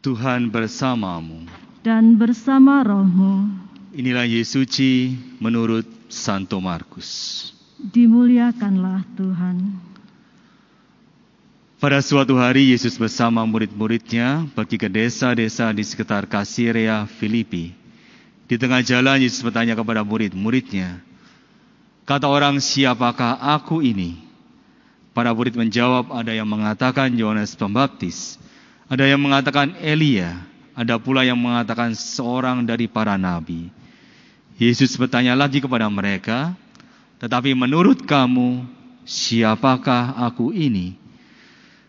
Tuhan bersamamu. dan bersama rohmu. Inilah Yesus suci menurut Santo Markus. Dimuliakanlah Tuhan. Pada suatu hari Yesus bersama murid-muridnya pergi ke desa-desa di sekitar Kasirea Filipi. Di tengah jalan Yesus bertanya kepada murid-muridnya, Kata orang, siapakah aku ini? Para murid menjawab, ada yang mengatakan Yohanes Pembaptis, ada yang mengatakan Elia, ada pula yang mengatakan seorang dari para nabi. Yesus bertanya lagi kepada mereka, tetapi menurut kamu, siapakah aku ini?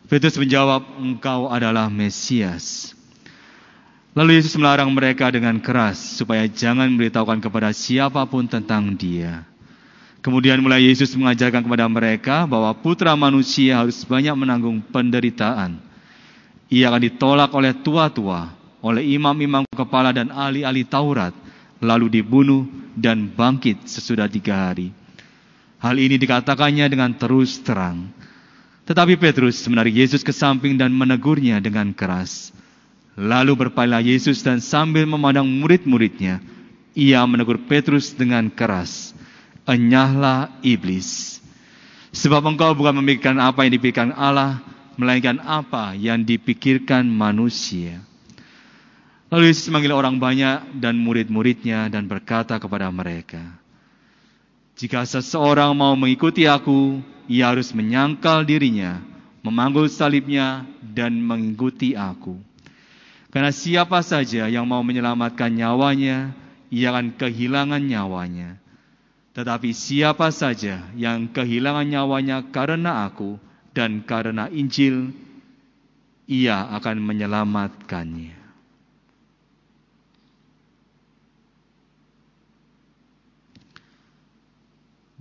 Petrus menjawab, engkau adalah Mesias. Lalu Yesus melarang mereka dengan keras supaya jangan memberitahukan kepada siapa pun tentang dia. Kemudian mulai Yesus mengajarkan kepada mereka bahwa putra manusia harus banyak menanggung penderitaan. Ia akan ditolak oleh tua-tua, oleh imam-imam kepala dan ahli-ahli Taurat, lalu dibunuh dan bangkit sesudah tiga hari. Hal ini dikatakannya dengan terus terang. Tetapi Petrus menarik Yesus ke samping dan menegurnya dengan keras. Lalu berpaling Yesus dan sambil memandang murid-muridnya, ia menegur Petrus dengan keras enyahlah iblis. Sebab engkau bukan memikirkan apa yang dipikirkan Allah, melainkan apa yang dipikirkan manusia. Lalu Yesus memanggil orang banyak dan murid-muridnya dan berkata kepada mereka, Jika seseorang mau mengikuti aku, ia harus menyangkal dirinya, memanggul salibnya, dan mengikuti aku. Karena siapa saja yang mau menyelamatkan nyawanya, ia akan kehilangan nyawanya. Tetapi siapa saja yang kehilangan nyawanya karena aku dan karena Injil, ia akan menyelamatkannya.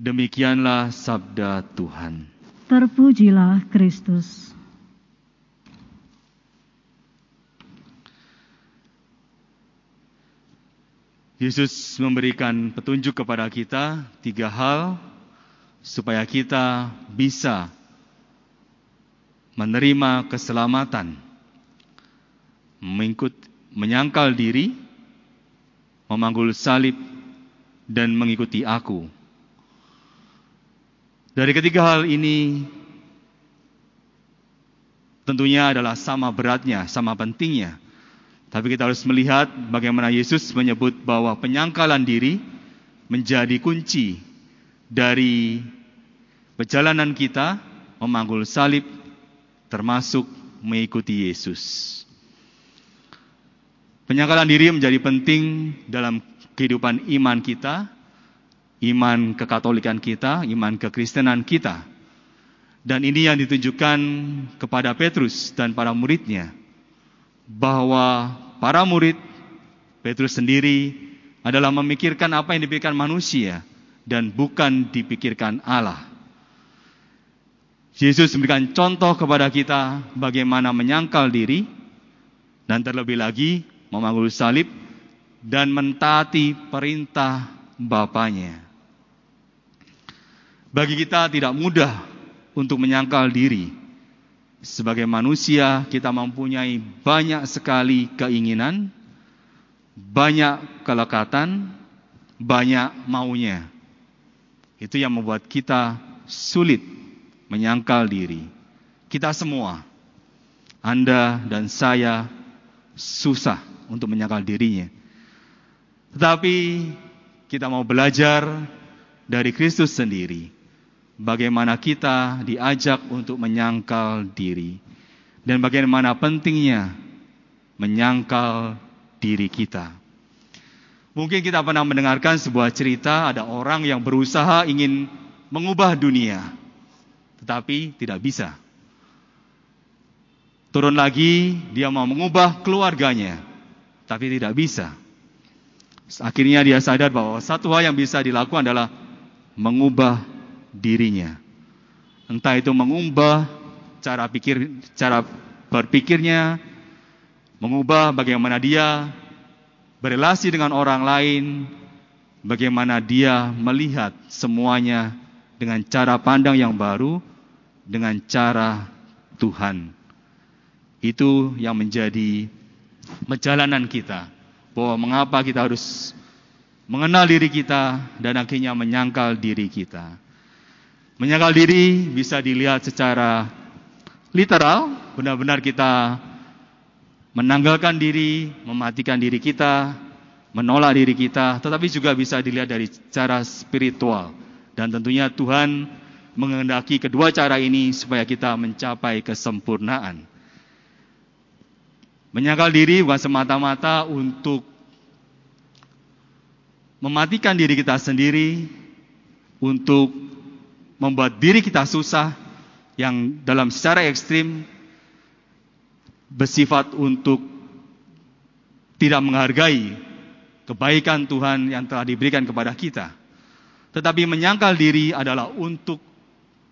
Demikianlah sabda Tuhan. Terpujilah Kristus. Yesus memberikan petunjuk kepada kita tiga hal supaya kita bisa menerima keselamatan, mengikut, menyangkal diri, memanggul salib, dan mengikuti aku. Dari ketiga hal ini tentunya adalah sama beratnya, sama pentingnya tapi kita harus melihat bagaimana Yesus menyebut bahwa penyangkalan diri menjadi kunci dari perjalanan kita memanggul salib termasuk mengikuti Yesus. Penyangkalan diri menjadi penting dalam kehidupan iman kita, iman kekatolikan kita, iman kekristenan kita. Dan ini yang ditunjukkan kepada Petrus dan para muridnya bahwa para murid Petrus sendiri adalah memikirkan apa yang dipikirkan manusia dan bukan dipikirkan Allah. Yesus memberikan contoh kepada kita bagaimana menyangkal diri dan terlebih lagi memanggul salib dan mentaati perintah Bapaknya. Bagi kita tidak mudah untuk menyangkal diri sebagai manusia, kita mempunyai banyak sekali keinginan, banyak kelekatan, banyak maunya. Itu yang membuat kita sulit menyangkal diri. Kita semua, Anda dan saya, susah untuk menyangkal dirinya. Tetapi kita mau belajar dari Kristus sendiri bagaimana kita diajak untuk menyangkal diri dan bagaimana pentingnya menyangkal diri kita. Mungkin kita pernah mendengarkan sebuah cerita ada orang yang berusaha ingin mengubah dunia, tetapi tidak bisa. Turun lagi, dia mau mengubah keluarganya, tapi tidak bisa. Akhirnya dia sadar bahwa satu hal yang bisa dilakukan adalah mengubah dirinya. Entah itu mengubah cara pikir cara berpikirnya, mengubah bagaimana dia berelasi dengan orang lain, bagaimana dia melihat semuanya dengan cara pandang yang baru, dengan cara Tuhan. Itu yang menjadi perjalanan kita. Bahwa mengapa kita harus mengenal diri kita dan akhirnya menyangkal diri kita. Menyangkal diri bisa dilihat secara literal, benar-benar kita menanggalkan diri, mematikan diri kita, menolak diri kita, tetapi juga bisa dilihat dari cara spiritual. Dan tentunya Tuhan mengendaki kedua cara ini supaya kita mencapai kesempurnaan. Menyangkal diri bukan semata-mata untuk mematikan diri kita sendiri untuk membuat diri kita susah yang dalam secara ekstrim bersifat untuk tidak menghargai kebaikan Tuhan yang telah diberikan kepada kita. Tetapi menyangkal diri adalah untuk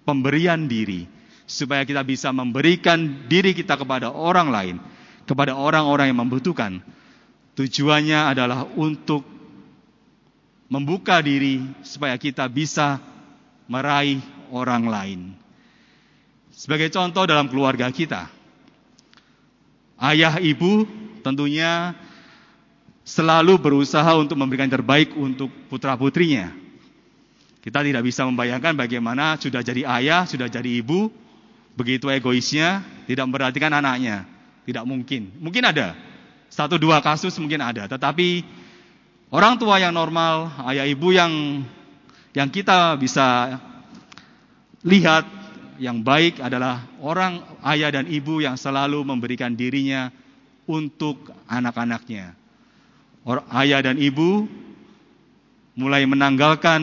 pemberian diri supaya kita bisa memberikan diri kita kepada orang lain, kepada orang-orang yang membutuhkan. Tujuannya adalah untuk membuka diri supaya kita bisa meraih orang lain. Sebagai contoh dalam keluarga kita, ayah ibu tentunya selalu berusaha untuk memberikan terbaik untuk putra-putrinya. Kita tidak bisa membayangkan bagaimana sudah jadi ayah, sudah jadi ibu, begitu egoisnya, tidak memperhatikan anaknya. Tidak mungkin. Mungkin ada. Satu dua kasus mungkin ada. Tetapi Orang tua yang normal, ayah ibu yang yang kita bisa lihat yang baik adalah orang ayah dan ibu yang selalu memberikan dirinya untuk anak-anaknya. Ayah dan ibu mulai menanggalkan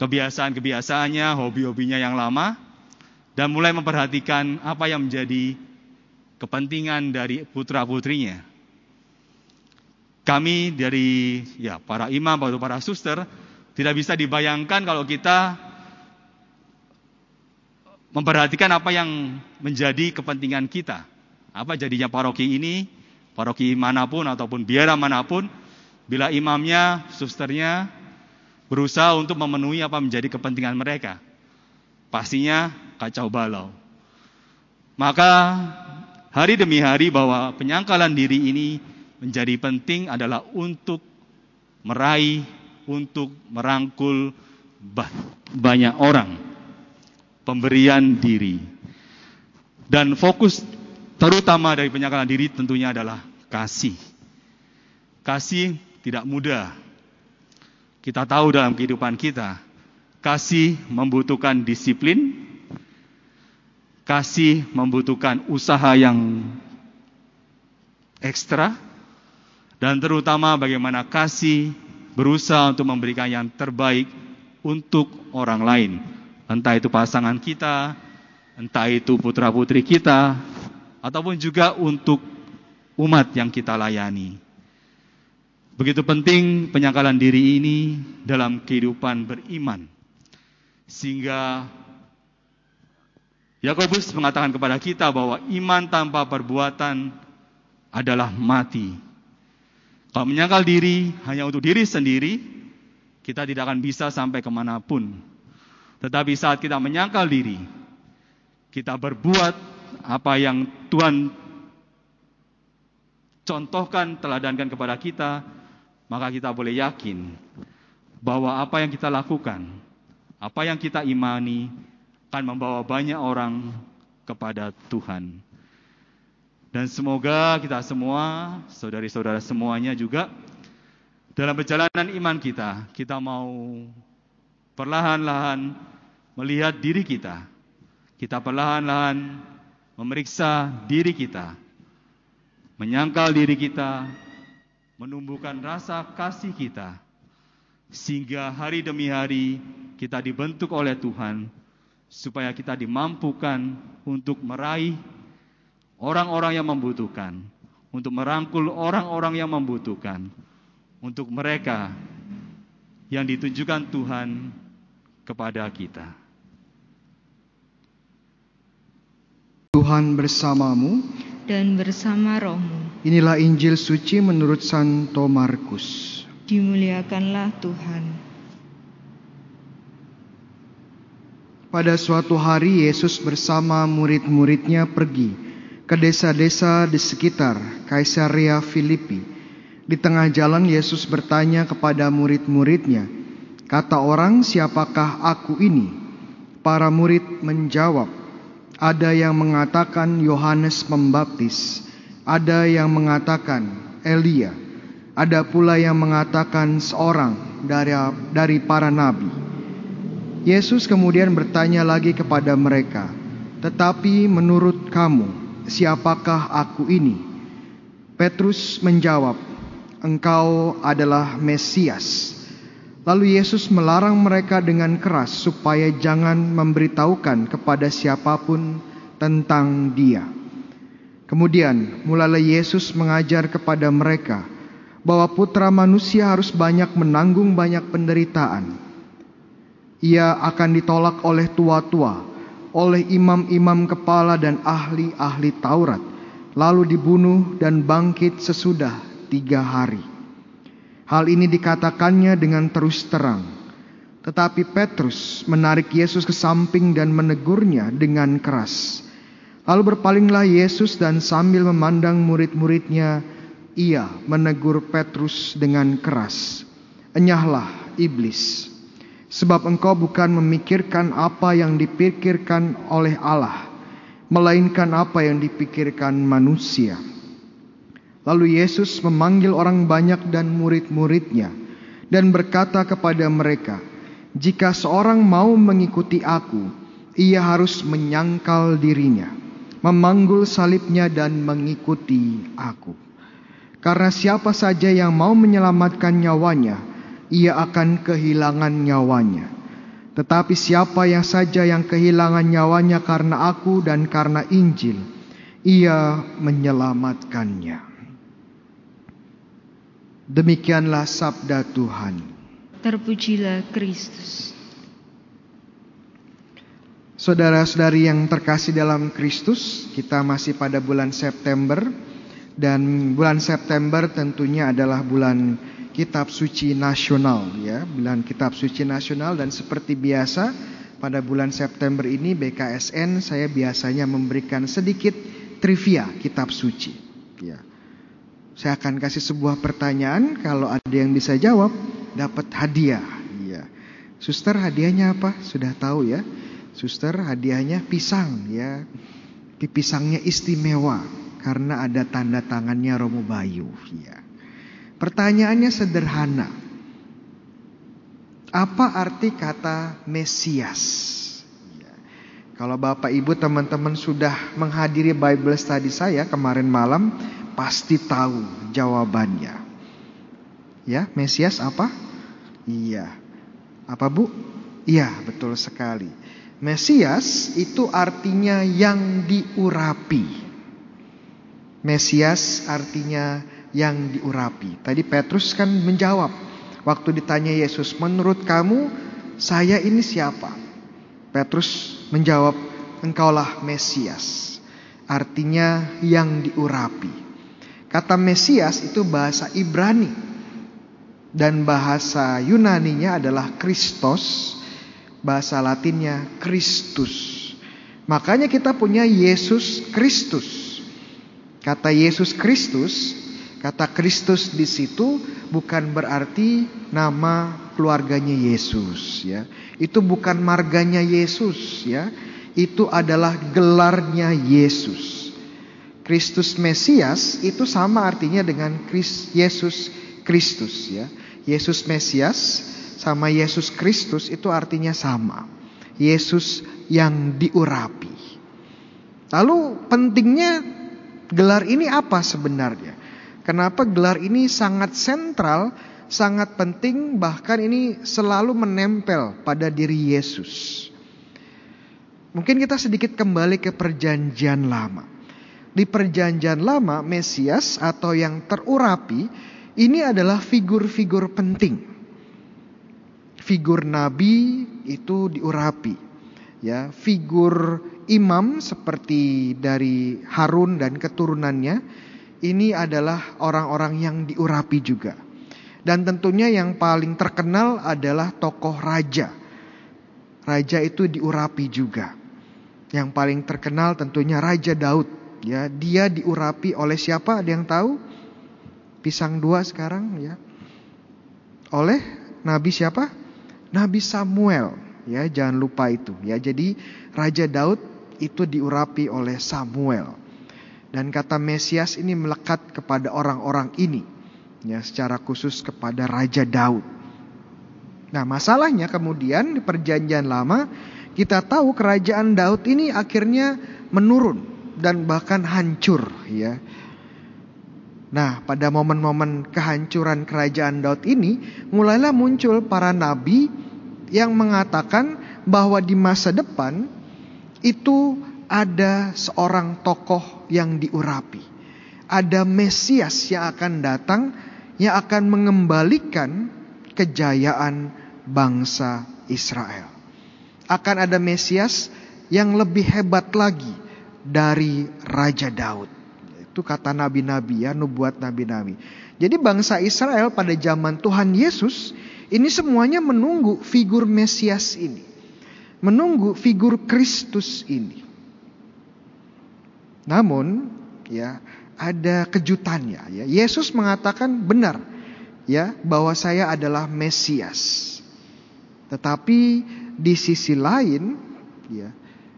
kebiasaan-kebiasaannya, hobi-hobinya yang lama, dan mulai memperhatikan apa yang menjadi kepentingan dari putra-putrinya kami dari ya para imam atau para suster tidak bisa dibayangkan kalau kita memperhatikan apa yang menjadi kepentingan kita. Apa jadinya paroki ini, paroki mana pun ataupun biara mana pun, bila imamnya, susternya berusaha untuk memenuhi apa menjadi kepentingan mereka. Pastinya kacau balau. Maka hari demi hari bahwa penyangkalan diri ini menjadi penting adalah untuk meraih, untuk merangkul banyak orang. Pemberian diri. Dan fokus terutama dari penyakalan diri tentunya adalah kasih. Kasih tidak mudah. Kita tahu dalam kehidupan kita, kasih membutuhkan disiplin, kasih membutuhkan usaha yang ekstra, dan terutama bagaimana kasih berusaha untuk memberikan yang terbaik untuk orang lain. Entah itu pasangan kita, entah itu putra-putri kita, ataupun juga untuk umat yang kita layani. Begitu penting penyangkalan diri ini dalam kehidupan beriman. Sehingga Yakobus mengatakan kepada kita bahwa iman tanpa perbuatan adalah mati. Kalau menyangkal diri hanya untuk diri sendiri, kita tidak akan bisa sampai ke mana pun. Tetapi saat kita menyangkal diri, kita berbuat apa yang Tuhan contohkan, teladankan kepada kita, maka kita boleh yakin bahwa apa yang kita lakukan, apa yang kita imani, akan membawa banyak orang kepada Tuhan. Dan semoga kita semua, saudari-saudara semuanya juga dalam perjalanan iman kita, kita mau perlahan-lahan melihat diri kita. Kita perlahan-lahan memeriksa diri kita. Menyangkal diri kita, menumbuhkan rasa kasih kita. Sehingga hari demi hari kita dibentuk oleh Tuhan supaya kita dimampukan untuk meraih orang-orang yang membutuhkan, untuk merangkul orang-orang yang membutuhkan, untuk mereka yang ditunjukkan Tuhan kepada kita. Tuhan bersamamu dan bersama rohmu. Inilah Injil suci menurut Santo Markus. Dimuliakanlah Tuhan. Pada suatu hari Yesus bersama murid-muridnya pergi ke desa-desa di sekitar Kaisarea Filipi. Di tengah jalan Yesus bertanya kepada murid-muridnya, "Kata orang, siapakah aku ini?" Para murid menjawab, "Ada yang mengatakan Yohanes Pembaptis, ada yang mengatakan Elia, ada pula yang mengatakan seorang dari dari para nabi." Yesus kemudian bertanya lagi kepada mereka, "Tetapi menurut kamu, siapakah aku ini?" Petrus menjawab, "Engkau adalah Mesias." Lalu Yesus melarang mereka dengan keras supaya jangan memberitahukan kepada siapa pun tentang Dia. Kemudian mulailah Yesus mengajar kepada mereka bahwa Putra Manusia harus banyak menanggung banyak penderitaan ia akan ditolak oleh tua-tua, oleh imam-imam kepala dan ahli-ahli Taurat, lalu dibunuh dan bangkit sesudah tiga hari. Hal ini dikatakannya dengan terus terang. Tetapi Petrus menarik Yesus ke samping dan menegurnya dengan keras. Lalu berpalinglah Yesus dan sambil memandang murid-muridnya, ia menegur Petrus dengan keras. Enyahlah iblis, Sebab engkau bukan memikirkan apa yang dipikirkan oleh Allah, melainkan apa yang dipikirkan manusia. Lalu Yesus memanggil orang banyak dan murid-muridnya dan berkata kepada mereka, "Jika seorang mau mengikuti aku, ia harus menyangkal dirinya, memanggul salibnya dan mengikuti aku. Karena siapa saja yang mau menyelamatkan nyawanya, ia akan kehilangan nyawanya. Tetapi siapa yang saja yang kehilangan nyawanya karena aku dan karena Injil, ia menyelamatkannya. Demikianlah sabda Tuhan. Terpujilah Kristus. Saudara-saudari yang terkasih dalam Kristus, kita masih pada bulan September dan bulan September tentunya adalah bulan kitab suci nasional ya, bulan kitab suci nasional dan seperti biasa pada bulan September ini BKSN saya biasanya memberikan sedikit trivia kitab suci ya. Saya akan kasih sebuah pertanyaan kalau ada yang bisa jawab dapat hadiah ya. Suster hadiahnya apa? Sudah tahu ya. Suster hadiahnya pisang ya. Pisangnya istimewa karena ada tanda tangannya Romo Bayu ya. Pertanyaannya sederhana. Apa arti kata Mesias? Ya. Kalau Bapak Ibu teman-teman sudah menghadiri Bible study saya kemarin malam, pasti tahu jawabannya. Ya, Mesias apa? Iya. Apa Bu? Iya, betul sekali. Mesias itu artinya yang diurapi. Mesias artinya yang diurapi. Tadi Petrus kan menjawab waktu ditanya Yesus, "Menurut kamu saya ini siapa?" Petrus menjawab, "Engkaulah Mesias." Artinya yang diurapi. Kata Mesias itu bahasa Ibrani dan bahasa Yunaninya adalah Kristos, bahasa Latinnya Kristus. Makanya kita punya Yesus Kristus. Kata Yesus Kristus Kata Kristus di situ bukan berarti nama keluarganya Yesus ya. Itu bukan marganya Yesus ya. Itu adalah gelarnya Yesus. Kristus Mesias itu sama artinya dengan Yesus Kristus ya. Yesus Mesias sama Yesus Kristus itu artinya sama. Yesus yang diurapi. Lalu pentingnya gelar ini apa sebenarnya? Kenapa gelar ini sangat sentral, sangat penting, bahkan ini selalu menempel pada diri Yesus. Mungkin kita sedikit kembali ke Perjanjian Lama. Di Perjanjian Lama, Mesias atau yang terurapi ini adalah figur-figur penting. Figur nabi itu diurapi. Ya, figur imam seperti dari Harun dan keturunannya ini adalah orang-orang yang diurapi juga. Dan tentunya yang paling terkenal adalah tokoh raja. Raja itu diurapi juga. Yang paling terkenal tentunya Raja Daud Ya, dia diurapi oleh siapa? Ada yang tahu? Pisang dua sekarang ya. Oleh nabi siapa? Nabi Samuel. Ya, jangan lupa itu. Ya, jadi Raja Daud itu diurapi oleh Samuel. Dan kata Mesias ini melekat kepada orang-orang ini. Ya, secara khusus kepada Raja Daud. Nah, masalahnya kemudian di perjanjian lama kita tahu kerajaan Daud ini akhirnya menurun dan bahkan hancur ya. Nah, pada momen-momen kehancuran kerajaan Daud ini, mulailah muncul para nabi yang mengatakan bahwa di masa depan itu ada seorang tokoh yang diurapi. Ada Mesias yang akan datang yang akan mengembalikan kejayaan bangsa Israel. Akan ada Mesias yang lebih hebat lagi dari Raja Daud. Itu kata nabi-nabi ya, nubuat nabi-nabi. Jadi bangsa Israel pada zaman Tuhan Yesus ini semuanya menunggu figur Mesias ini. Menunggu figur Kristus ini. Namun ya ada kejutannya ya. Yesus mengatakan benar ya bahwa saya adalah Mesias. Tetapi di sisi lain ya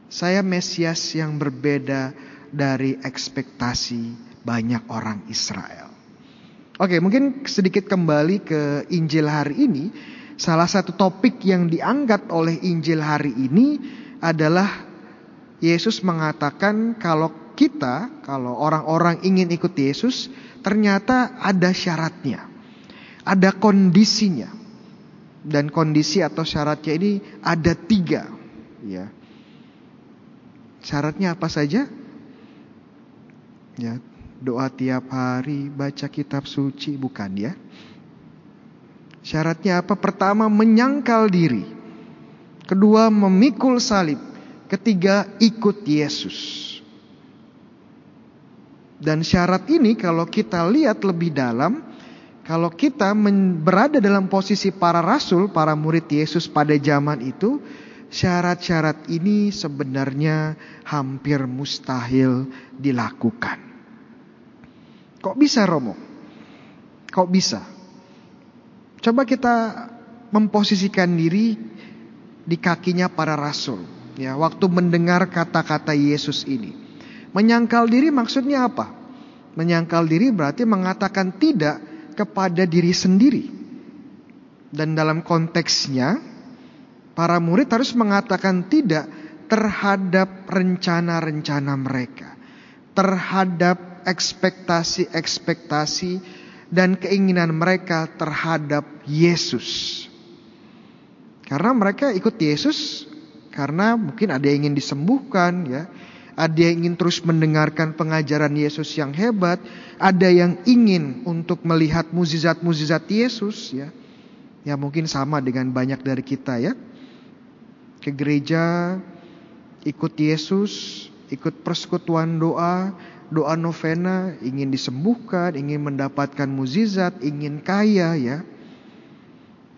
saya Mesias yang berbeda dari ekspektasi banyak orang Israel. Oke, mungkin sedikit kembali ke Injil hari ini. Salah satu topik yang diangkat oleh Injil hari ini adalah Yesus mengatakan kalau kita, kalau orang-orang ingin ikut Yesus, ternyata ada syaratnya. Ada kondisinya. Dan kondisi atau syaratnya ini ada tiga. Ya. Syaratnya apa saja? Ya, doa tiap hari, baca kitab suci, bukan ya? Syaratnya apa? Pertama, menyangkal diri. Kedua, memikul salib. Ketiga, ikut Yesus. Dan syarat ini kalau kita lihat lebih dalam, kalau kita berada dalam posisi para rasul, para murid Yesus pada zaman itu, syarat-syarat ini sebenarnya hampir mustahil dilakukan. Kok bisa Romo? Kok bisa? Coba kita memposisikan diri di kakinya para rasul. Ya, waktu mendengar kata-kata Yesus ini. Menyangkal diri maksudnya apa? Menyangkal diri berarti mengatakan tidak kepada diri sendiri. Dan dalam konteksnya para murid harus mengatakan tidak terhadap rencana-rencana mereka, terhadap ekspektasi-ekspektasi dan keinginan mereka terhadap Yesus. Karena mereka ikut Yesus karena mungkin ada yang ingin disembuhkan ya, ada yang ingin terus mendengarkan pengajaran Yesus yang hebat, ada yang ingin untuk melihat muzizat-muzizat Yesus ya. Ya mungkin sama dengan banyak dari kita ya ke gereja, ikut Yesus, ikut persekutuan doa, doa novena, ingin disembuhkan, ingin mendapatkan mukjizat, ingin kaya ya.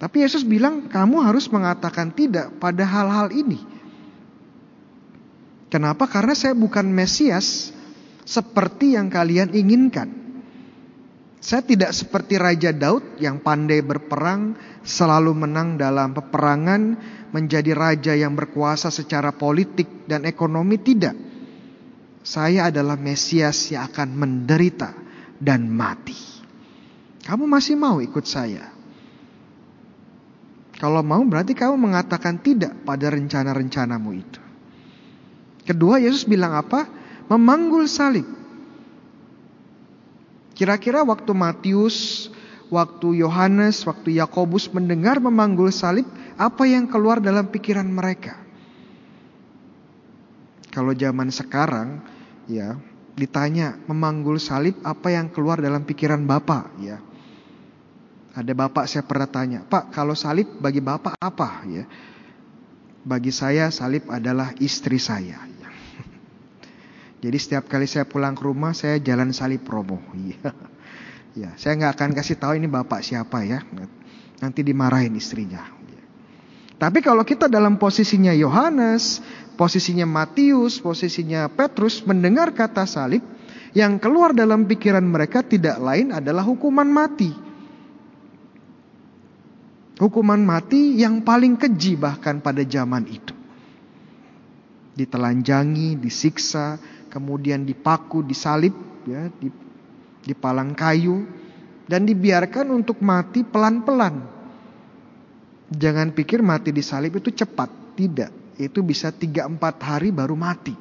Tapi Yesus bilang kamu harus mengatakan tidak pada hal-hal ini. Kenapa? Karena saya bukan Mesias seperti yang kalian inginkan. Saya tidak seperti Raja Daud yang pandai berperang, selalu menang dalam peperangan, menjadi raja yang berkuasa secara politik dan ekonomi tidak. Saya adalah Mesias yang akan menderita dan mati. Kamu masih mau ikut saya? Kalau mau berarti kamu mengatakan tidak pada rencana-rencanamu itu. Kedua Yesus bilang apa? Memanggul salib. Kira-kira waktu Matius, waktu Yohanes, waktu Yakobus mendengar memanggul salib, apa yang keluar dalam pikiran mereka. Kalau zaman sekarang ya ditanya memanggul salib apa yang keluar dalam pikiran Bapak ya. Ada Bapak saya pernah tanya, "Pak, kalau salib bagi Bapak apa?" ya. Bagi saya salib adalah istri saya. Ya. Jadi setiap kali saya pulang ke rumah saya jalan salib promo. Ya, ya saya nggak akan kasih tahu ini bapak siapa ya. Nanti dimarahin istrinya. Tapi kalau kita dalam posisinya Yohanes, posisinya Matius, posisinya Petrus mendengar kata salib, yang keluar dalam pikiran mereka tidak lain adalah hukuman mati. Hukuman mati yang paling keji bahkan pada zaman itu. Ditelanjangi, disiksa, kemudian dipaku, disalib, ya, dipalang kayu, dan dibiarkan untuk mati pelan-pelan Jangan pikir mati di salib itu cepat, tidak. Itu bisa 3-4 hari baru mati.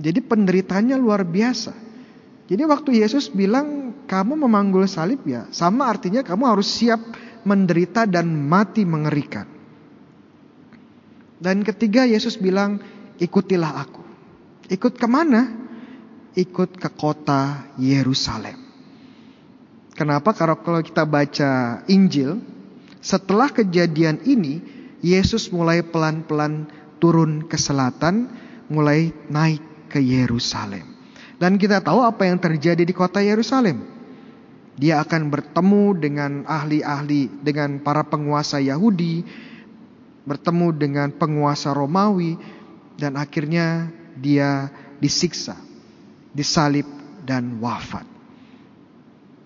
Jadi penderitanya luar biasa. Jadi waktu Yesus bilang kamu memanggul salib ya, sama artinya kamu harus siap menderita dan mati mengerikan. Dan ketiga Yesus bilang ikutilah aku. Ikut ke mana? Ikut ke kota Yerusalem. Kenapa? Karena kalau kita baca Injil, setelah kejadian ini, Yesus mulai pelan-pelan turun ke selatan, mulai naik ke Yerusalem. Dan kita tahu apa yang terjadi di kota Yerusalem. Dia akan bertemu dengan ahli-ahli, dengan para penguasa Yahudi, bertemu dengan penguasa Romawi, dan akhirnya dia disiksa, disalib, dan wafat.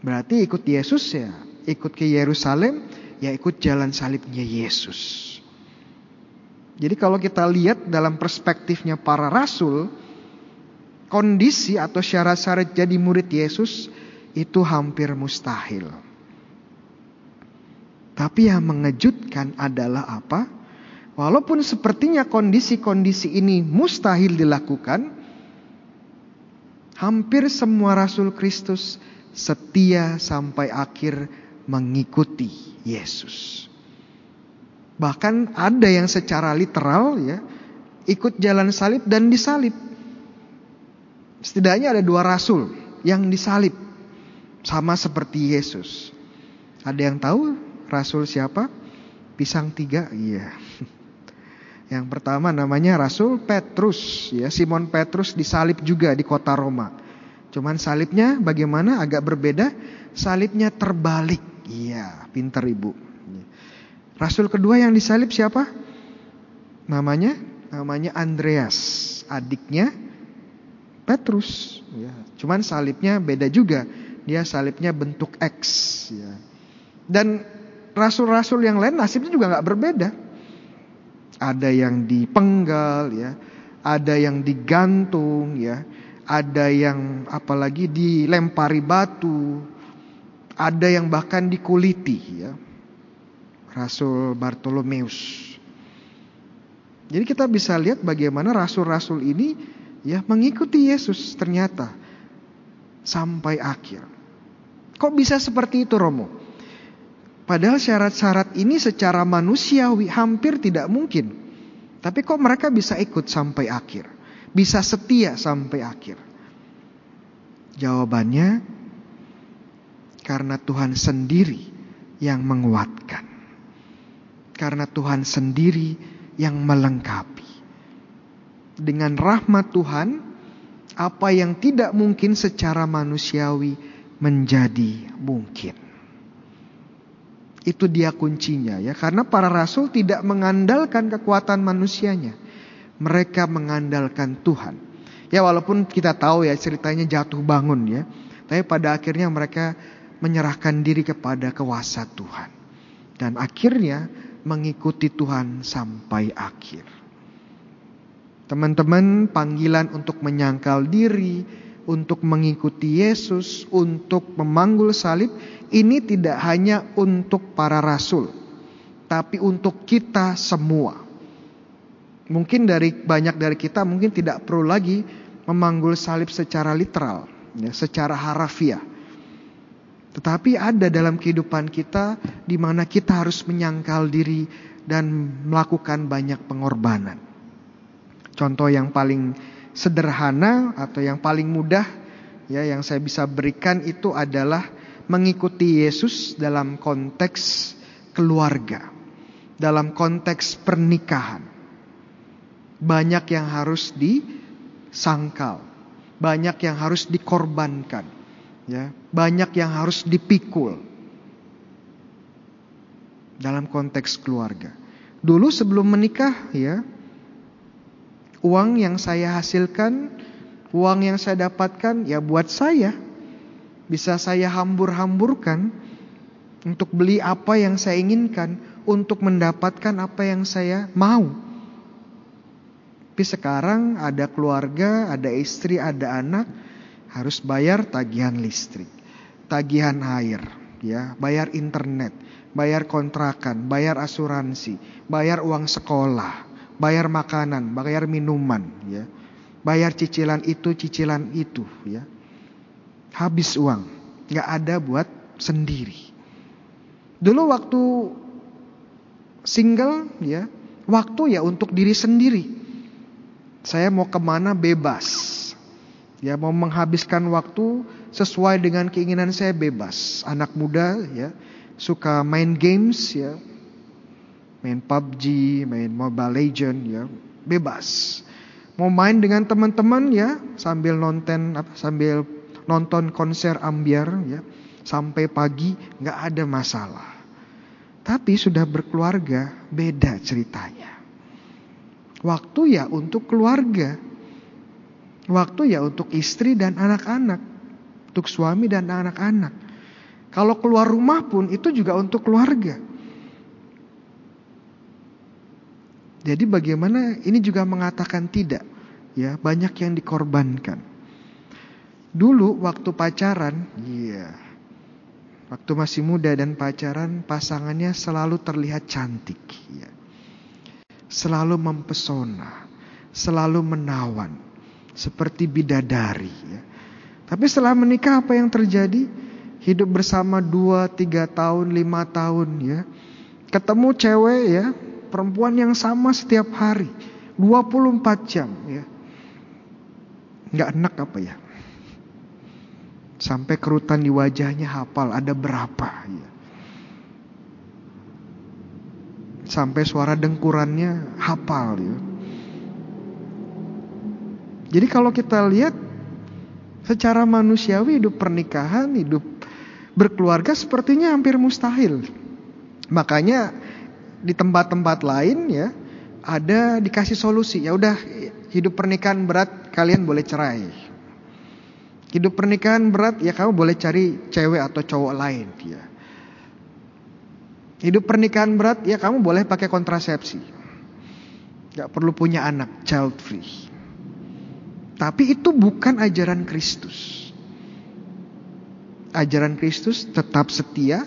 Berarti ikut Yesus ya, ikut ke Yerusalem, ya ikut jalan salibnya Yesus. Jadi kalau kita lihat dalam perspektifnya para rasul, kondisi atau syarat-syarat jadi murid Yesus itu hampir mustahil. Tapi yang mengejutkan adalah apa? Walaupun sepertinya kondisi-kondisi ini mustahil dilakukan, hampir semua rasul Kristus setia sampai akhir mengikuti Yesus. Bahkan ada yang secara literal ya ikut jalan salib dan disalib. Setidaknya ada dua rasul yang disalib sama seperti Yesus. Ada yang tahu rasul siapa? Pisang tiga, iya. Yang pertama namanya Rasul Petrus, ya Simon Petrus disalib juga di kota Roma. Cuman salibnya bagaimana agak berbeda. Salibnya terbalik. Iya, pinter ibu. Rasul kedua yang disalib siapa? Namanya? Namanya Andreas. Adiknya Petrus. Ya, cuman salibnya beda juga. Dia salibnya bentuk X. Ya. Dan rasul-rasul yang lain nasibnya juga nggak berbeda. Ada yang dipenggal, ya, ada yang digantung, ya, ada yang apalagi dilempari batu, ada yang bahkan dikuliti ya. Rasul Bartolomeus. Jadi kita bisa lihat bagaimana rasul-rasul ini ya mengikuti Yesus ternyata sampai akhir. Kok bisa seperti itu Romo? Padahal syarat-syarat ini secara manusiawi hampir tidak mungkin. Tapi kok mereka bisa ikut sampai akhir? Bisa setia sampai akhir? Jawabannya karena Tuhan sendiri yang menguatkan. Karena Tuhan sendiri yang melengkapi. Dengan rahmat Tuhan, apa yang tidak mungkin secara manusiawi menjadi mungkin. Itu dia kuncinya ya, karena para rasul tidak mengandalkan kekuatan manusianya mereka mengandalkan Tuhan. Ya walaupun kita tahu ya ceritanya jatuh bangun ya. Tapi pada akhirnya mereka menyerahkan diri kepada kuasa Tuhan. Dan akhirnya mengikuti Tuhan sampai akhir. Teman-teman panggilan untuk menyangkal diri, untuk mengikuti Yesus, untuk memanggul salib, ini tidak hanya untuk para rasul, tapi untuk kita semua. Mungkin dari banyak dari kita mungkin tidak perlu lagi memanggul salib secara literal, ya, secara harafiah. Tetapi ada dalam kehidupan kita di mana kita harus menyangkal diri dan melakukan banyak pengorbanan. Contoh yang paling sederhana atau yang paling mudah ya yang saya bisa berikan itu adalah mengikuti Yesus dalam konteks keluarga, dalam konteks pernikahan banyak yang harus disangkal, banyak yang harus dikorbankan, ya, banyak yang harus dipikul. dalam konteks keluarga. Dulu sebelum menikah ya, uang yang saya hasilkan, uang yang saya dapatkan ya buat saya. Bisa saya hambur-hamburkan untuk beli apa yang saya inginkan, untuk mendapatkan apa yang saya mau. Tapi sekarang ada keluarga, ada istri, ada anak, harus bayar tagihan listrik, tagihan air, ya, bayar internet, bayar kontrakan, bayar asuransi, bayar uang sekolah, bayar makanan, bayar minuman, ya. Bayar cicilan itu, cicilan itu, ya. Habis uang, nggak ada buat sendiri. Dulu waktu single, ya, waktu ya untuk diri sendiri. Saya mau ke mana bebas. Ya, mau menghabiskan waktu sesuai dengan keinginan saya bebas. Anak muda ya, suka main games ya. Main PUBG, main Mobile Legend ya, bebas. Mau main dengan teman-teman ya, sambil nonton apa sambil nonton konser ambiar ya, sampai pagi nggak ada masalah. Tapi sudah berkeluarga beda ceritanya. Waktu ya untuk keluarga. Waktu ya untuk istri dan anak-anak. Untuk suami dan anak-anak. Kalau keluar rumah pun itu juga untuk keluarga. Jadi bagaimana ini juga mengatakan tidak. Ya, banyak yang dikorbankan. Dulu waktu pacaran, iya. Waktu masih muda dan pacaran, pasangannya selalu terlihat cantik, ya selalu mempesona, selalu menawan, seperti bidadari. Ya. Tapi setelah menikah apa yang terjadi? Hidup bersama dua, tiga tahun, lima tahun ya. Ketemu cewek ya, perempuan yang sama setiap hari. 24 jam ya. Nggak enak apa ya? Sampai kerutan di wajahnya hafal ada berapa ya. Sampai suara dengkurannya hafal ya. Jadi kalau kita lihat secara manusiawi hidup pernikahan, hidup berkeluarga sepertinya hampir mustahil. Makanya di tempat-tempat lain ya ada dikasih solusi. Ya udah hidup pernikahan berat kalian boleh cerai. Hidup pernikahan berat ya kamu boleh cari cewek atau cowok lain ya. Hidup pernikahan berat, ya kamu boleh pakai kontrasepsi. Gak perlu punya anak, child free. Tapi itu bukan ajaran Kristus. Ajaran Kristus tetap setia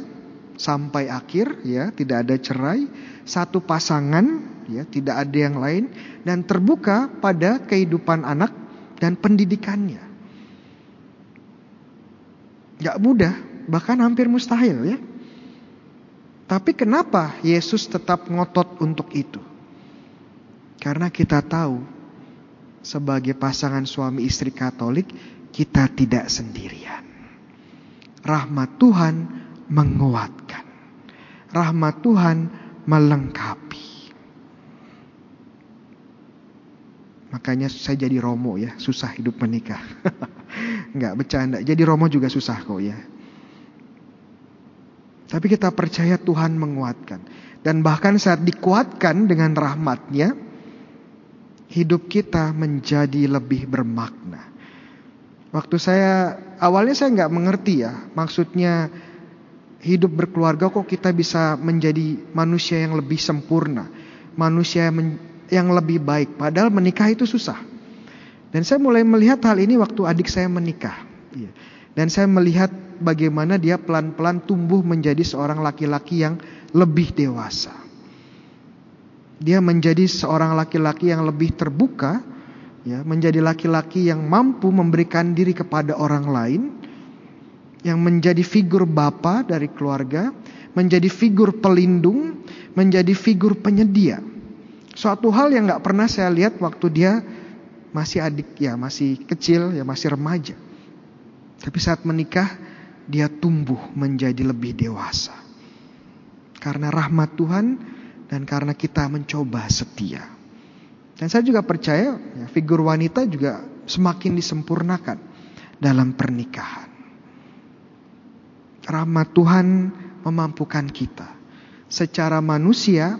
sampai akhir, ya tidak ada cerai, satu pasangan, ya tidak ada yang lain, dan terbuka pada kehidupan anak dan pendidikannya. Gak mudah, bahkan hampir mustahil ya. Tapi kenapa Yesus tetap ngotot untuk itu? Karena kita tahu sebagai pasangan suami istri Katolik kita tidak sendirian. Rahmat Tuhan menguatkan. Rahmat Tuhan melengkapi. Makanya saya jadi romo ya, susah hidup menikah. Enggak bercanda. Jadi romo juga susah kok ya. Tapi kita percaya Tuhan menguatkan. Dan bahkan saat dikuatkan dengan rahmatnya, hidup kita menjadi lebih bermakna. Waktu saya, awalnya saya nggak mengerti ya, maksudnya hidup berkeluarga kok kita bisa menjadi manusia yang lebih sempurna. Manusia yang lebih baik, padahal menikah itu susah. Dan saya mulai melihat hal ini waktu adik saya menikah. Iya. Dan saya melihat bagaimana dia pelan-pelan tumbuh menjadi seorang laki-laki yang lebih dewasa. Dia menjadi seorang laki-laki yang lebih terbuka, ya, menjadi laki-laki yang mampu memberikan diri kepada orang lain, yang menjadi figur bapa dari keluarga, menjadi figur pelindung, menjadi figur penyedia. Suatu hal yang nggak pernah saya lihat waktu dia masih adik ya, masih kecil ya, masih remaja. Tapi saat menikah dia tumbuh menjadi lebih dewasa. Karena rahmat Tuhan dan karena kita mencoba setia. Dan saya juga percaya ya, figur wanita juga semakin disempurnakan dalam pernikahan. Rahmat Tuhan memampukan kita secara manusia,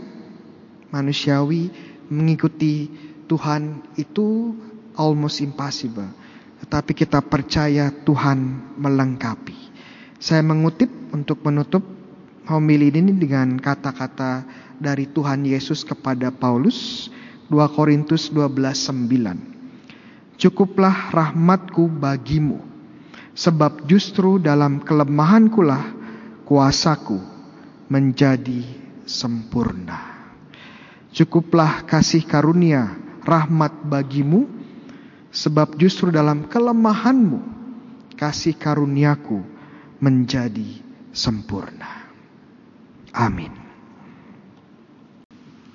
manusiawi mengikuti Tuhan itu almost impossible. Tetapi kita percaya Tuhan melengkapi. Saya mengutip untuk menutup homili ini dengan kata-kata dari Tuhan Yesus kepada Paulus 2 Korintus 12:9. Cukuplah rahmatku bagimu sebab justru dalam kelemahankulah kuasaku menjadi sempurna. Cukuplah kasih karunia rahmat bagimu sebab justru dalam kelemahanmu kasih karuniaku menjadi sempurna. Amin.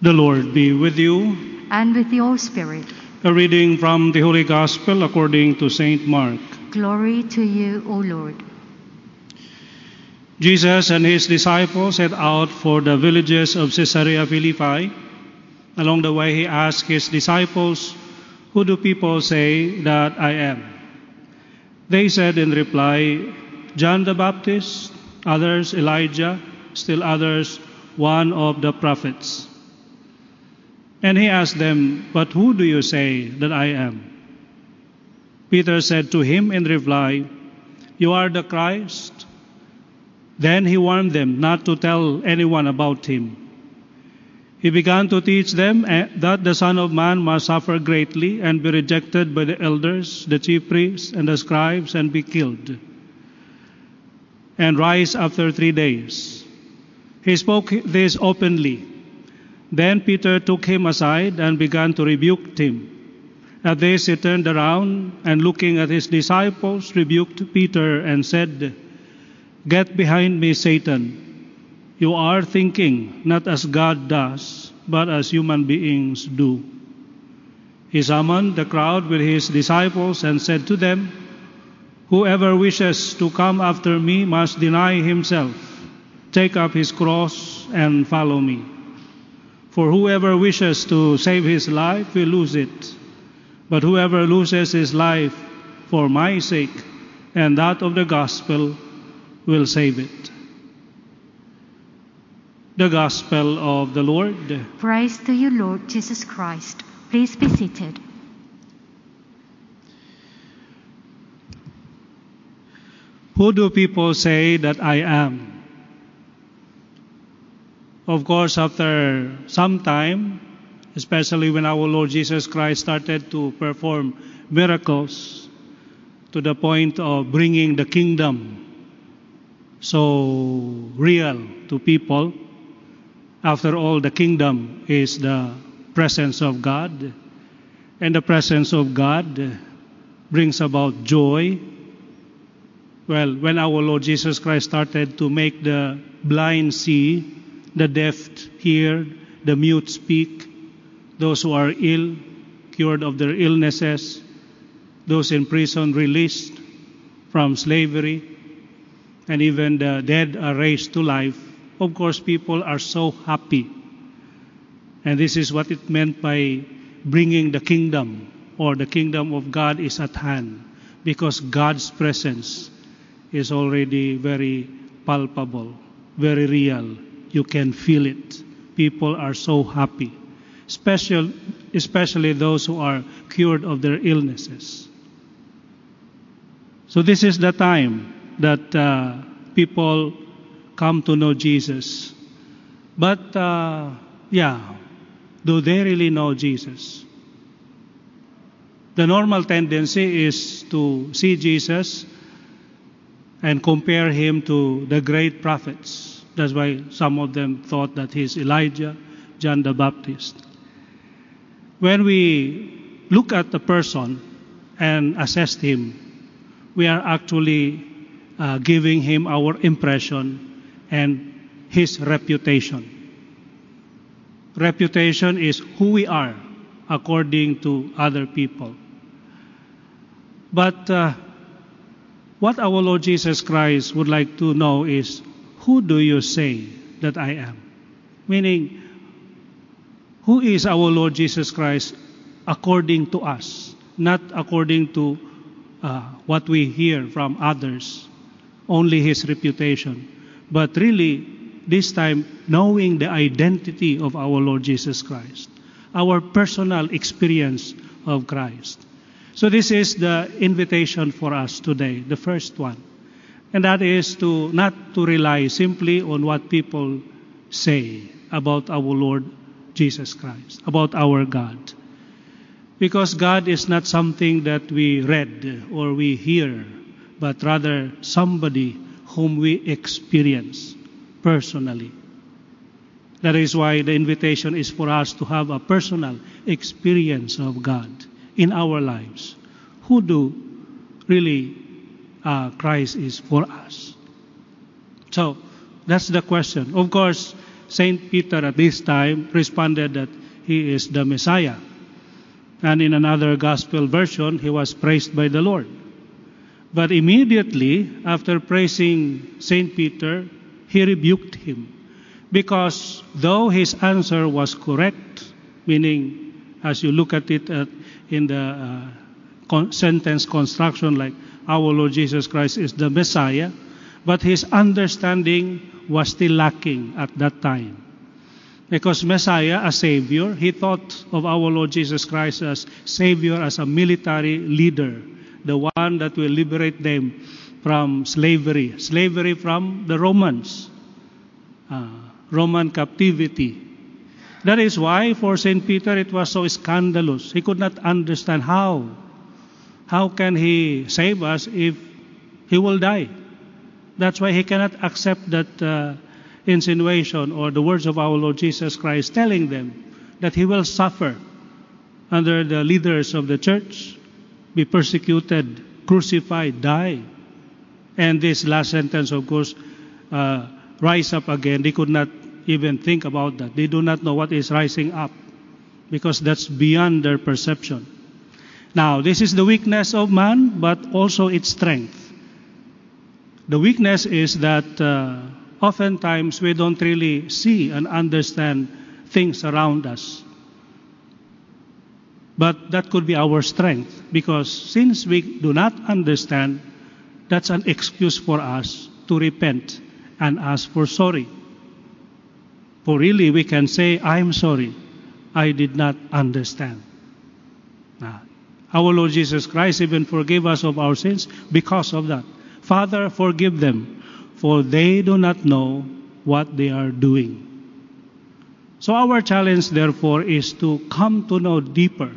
The Lord be with you. and with your spirit. A reading from the Holy Gospel according to St. Mark. Glory to you, O Lord. Jesus and his disciples set out for the villages of Caesarea Philippi. Along the way, he asked his disciples, Who do people say that I am? They said in reply, John the Baptist, others Elijah, still others one of the prophets. And he asked them, But who do you say that I am? Peter said to him in reply, You are the Christ. Then he warned them not to tell anyone about him. He began to teach them eh, that the Son of Man must suffer greatly and be rejected by the elders, the chief priests, and the scribes, and be killed, and rise after three days. He spoke this openly. Then Peter took him aside and began to rebuke him. At this he turned around and looking at his disciples rebuked Peter and said, Get behind me, Satan. You are thinking not as God does, but as human beings do. He summoned the crowd with his disciples and said to them, Whoever wishes to come after me must deny himself, take up his cross, and follow me. For whoever wishes to save his life will lose it. But whoever loses his life for my sake and that of the gospel will save it. The gospel of the Lord. Praise to you, Lord Jesus Christ. Please be seated. Who do people say that I am? Of course, after some time, especially when our Lord Jesus Christ started to perform miracles to the point of bringing the kingdom so real to people. After all, the kingdom is the presence of God, and the presence of God brings about joy. Well, when our Lord Jesus Christ started to make the blind see, the deaf hear, the mute speak, those who are ill cured of their illnesses, those in prison released from slavery, and even the dead are raised to life, of course, people are so happy. And this is what it meant by bringing the kingdom, or the kingdom of God is at hand, because God's presence is already very palpable, very real. You can feel it. People are so happy, Special, especially those who are cured of their illnesses. So, this is the time that uh, people come to know Jesus. But, uh, yeah, do they really know Jesus? The normal tendency is to see Jesus and compare him to the great prophets. That's why some of them thought that he's Elijah, John the Baptist. When we look at the person and assess him, we are actually uh, giving him our impression and his reputation. Reputation is who we are according to other people. But uh, what our Lord Jesus Christ would like to know is who do you say that I am? Meaning, who is our Lord Jesus Christ according to us, not according to uh, what we hear from others, only his reputation, but really this time knowing the identity of our Lord Jesus Christ, our personal experience of Christ. So, this is the invitation for us today, the first one. And that is to not to rely simply on what people say about our Lord Jesus Christ, about our God. Because God is not something that we read or we hear, but rather somebody whom we experience personally. That is why the invitation is for us to have a personal experience of God in our lives. Who do really uh, Christ is for us? So that's the question. Of course, Saint Peter at this time responded that he is the Messiah. And in another gospel version, he was praised by the Lord. But immediately after praising Saint Peter, he rebuked him. Because though his answer was correct, meaning as you look at it uh, in the uh, con- sentence construction, like our Lord Jesus Christ is the Messiah, but his understanding was still lacking at that time. Because Messiah, a Savior, he thought of our Lord Jesus Christ as Savior, as a military leader, the one that will liberate them from slavery, slavery from the Romans, uh, Roman captivity. That is why for St. Peter it was so scandalous. He could not understand how. How can he save us if he will die? That's why he cannot accept that uh, insinuation or the words of our Lord Jesus Christ telling them that he will suffer under the leaders of the church, be persecuted, crucified, die. And this last sentence, of course, uh, rise up again. They could not even think about that. They do not know what is rising up because that's beyond their perception. Now, this is the weakness of man, but also its strength. The weakness is that uh, oftentimes we don't really see and understand things around us. But that could be our strength because since we do not understand, that's an excuse for us to repent and ask for sorry. For really, we can say, I'm sorry, I did not understand. Our Lord Jesus Christ even forgave us of our sins because of that. Father, forgive them, for they do not know what they are doing. So, our challenge, therefore, is to come to know deeper,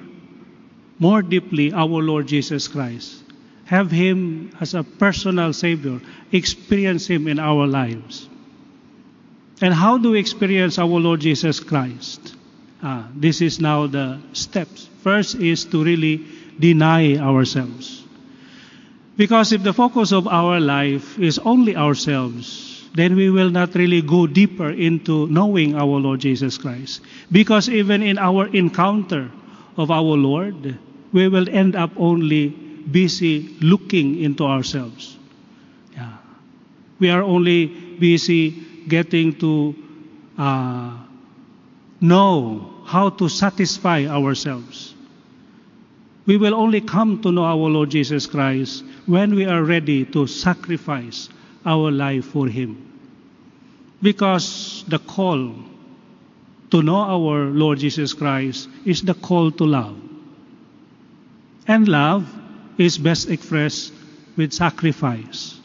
more deeply, our Lord Jesus Christ. Have Him as a personal Savior, experience Him in our lives. And how do we experience our Lord Jesus Christ? Ah, this is now the steps. First is to really deny ourselves. Because if the focus of our life is only ourselves, then we will not really go deeper into knowing our Lord Jesus Christ. Because even in our encounter of our Lord, we will end up only busy looking into ourselves. Yeah. We are only busy getting to uh, know how to satisfy ourselves. We will only come to know our Lord Jesus Christ when we are ready to sacrifice our life for Him. Because the call to know our Lord Jesus Christ is the call to love. And love is best expressed with sacrifice.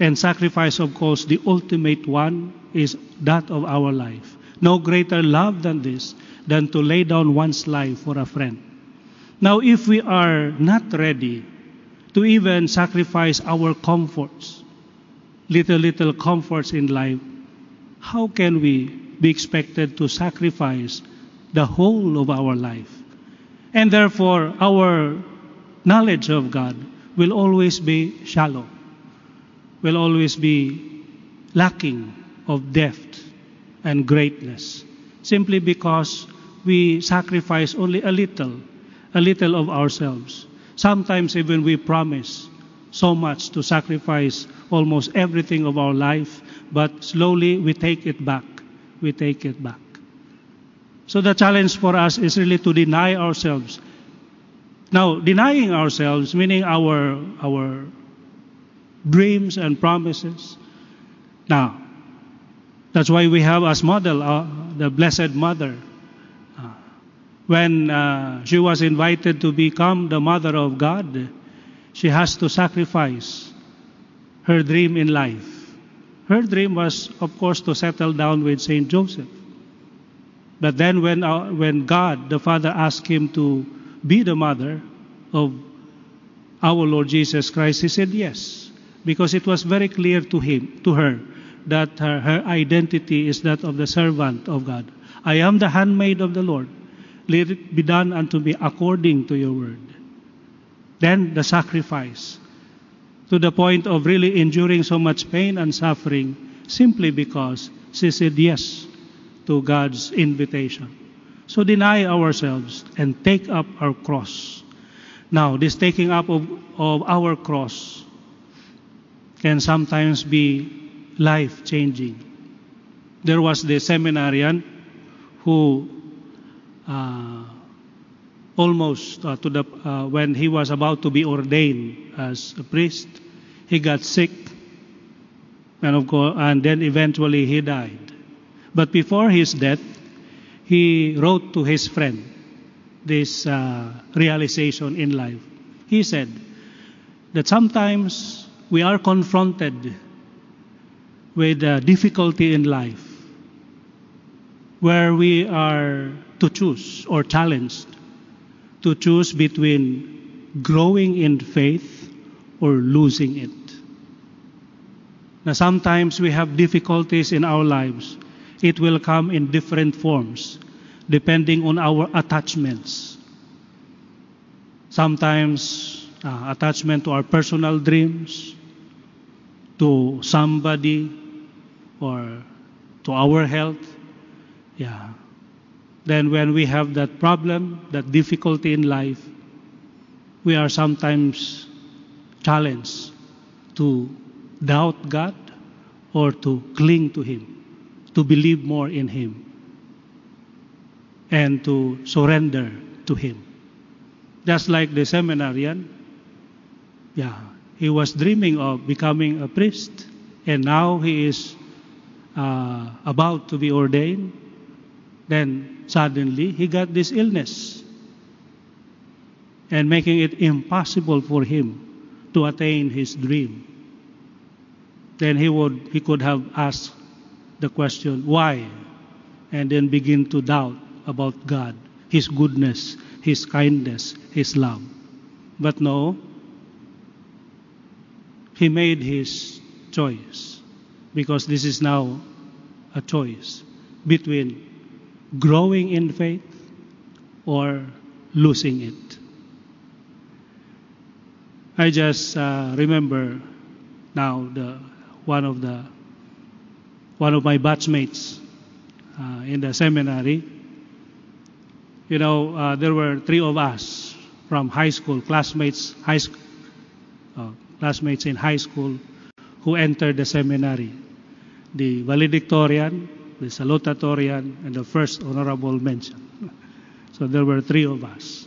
And sacrifice, of course, the ultimate one is that of our life. No greater love than this, than to lay down one's life for a friend. Now, if we are not ready to even sacrifice our comforts, little, little comforts in life, how can we be expected to sacrifice the whole of our life? And therefore, our knowledge of God will always be shallow, will always be lacking of depth and greatness, simply because we sacrifice only a little, a little of ourselves. Sometimes even we promise so much to sacrifice almost everything of our life, but slowly we take it back. We take it back. So the challenge for us is really to deny ourselves. Now, denying ourselves, meaning our our dreams and promises. Now, That's why we have as model uh, the Blessed Mother. Uh, when uh, she was invited to become the Mother of God, she has to sacrifice her dream in life. Her dream was, of course, to settle down with Saint Joseph. But then, when, uh, when God, the Father, asked him to be the mother of our Lord Jesus Christ, he said yes, because it was very clear to him, to her, that her, her identity is that of the servant of God. I am the handmaid of the Lord. Let it be done unto me according to your word. Then the sacrifice, to the point of really enduring so much pain and suffering, simply because she said yes to God's invitation. So deny ourselves and take up our cross. Now, this taking up of, of our cross can sometimes be life changing. There was the seminarian who uh, almost uh, to the uh, when he was about to be ordained as a priest, he got sick, and of course, and then eventually he died. But before his death, he wrote to his friend this uh, realization in life. He said that sometimes we are confronted with a difficulty in life where we are to choose or challenged to choose between growing in faith or losing it. Now, sometimes we have difficulties in our lives. It will come in different forms depending on our attachments. Sometimes uh, attachment to our personal dreams, to somebody, or to our health. Yeah. Then, when we have that problem, that difficulty in life, we are sometimes challenged to doubt God or to cling to Him, to believe more in Him, and to surrender to Him. Just like the seminarian, yeah, he was dreaming of becoming a priest, and now he is uh, about to be ordained. Then suddenly he got this illness, and making it impossible for him to attain his dream. Then he would he could have asked the question, why? And then begin to doubt about God, His goodness, His kindness, His love. But no, he made his choice because this is now a choice between growing in faith or losing it. I just uh, remember now the one of the one of my batchmates uh, in the seminary. You know, uh, there were three of us from high school, classmates, high school, classmates in high school, who entered the seminary: the valedictorian, the salutatorian, and the first honorable mention. So there were three of us.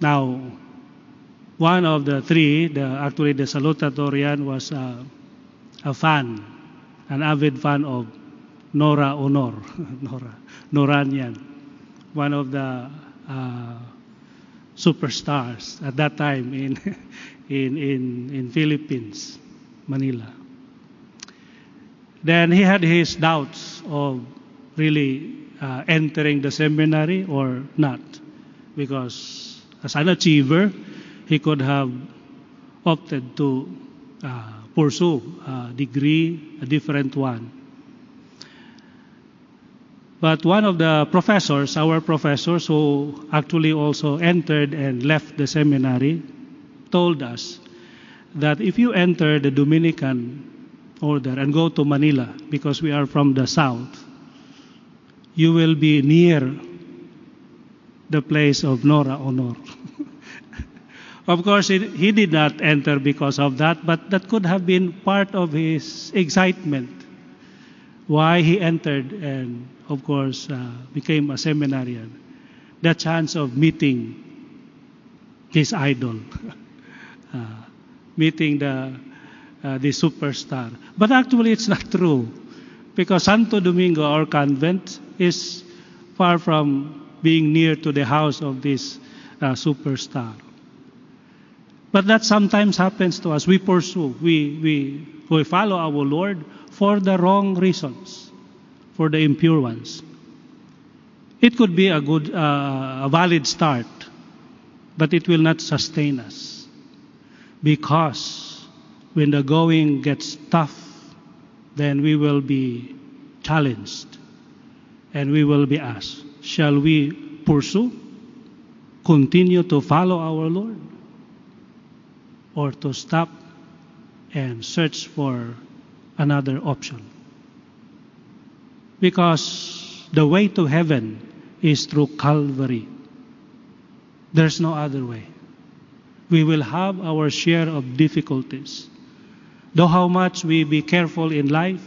Now, one of the three, the, actually the salutatorian, was uh, a fan, an avid fan of Nora Honor, Nora, Noranian, one of the uh, superstars at that time in, in, in, in Philippines, Manila. Then he had his doubts of really uh, entering the seminary or not, because as an achiever, he could have opted to uh, pursue a degree, a different one. But one of the professors, our professors who actually also entered and left the seminary, told us that if you enter the Dominican order and go to Manila, because we are from the south, you will be near the place of Nora Honor. of course, it, he did not enter because of that, but that could have been part of his excitement. Why he entered and, of course, uh, became a seminarian. The chance of meeting his idol, uh, meeting the, uh, the superstar. But actually, it's not true. because Santo Domingo, our convent, is far from being near to the house of this uh, superstar. But that sometimes happens to us. We pursue, we, we, we follow our Lord for the wrong reasons, for the impure ones. It could be a good, uh, a valid start, but it will not sustain us. Because when the going gets tough, then we will be challenged and we will be asked, shall we pursue, continue to follow our Lord, or to stop and search for another option? Because the way to heaven is through Calvary. There's no other way. We will have our share of difficulties. Though how much we be careful in life,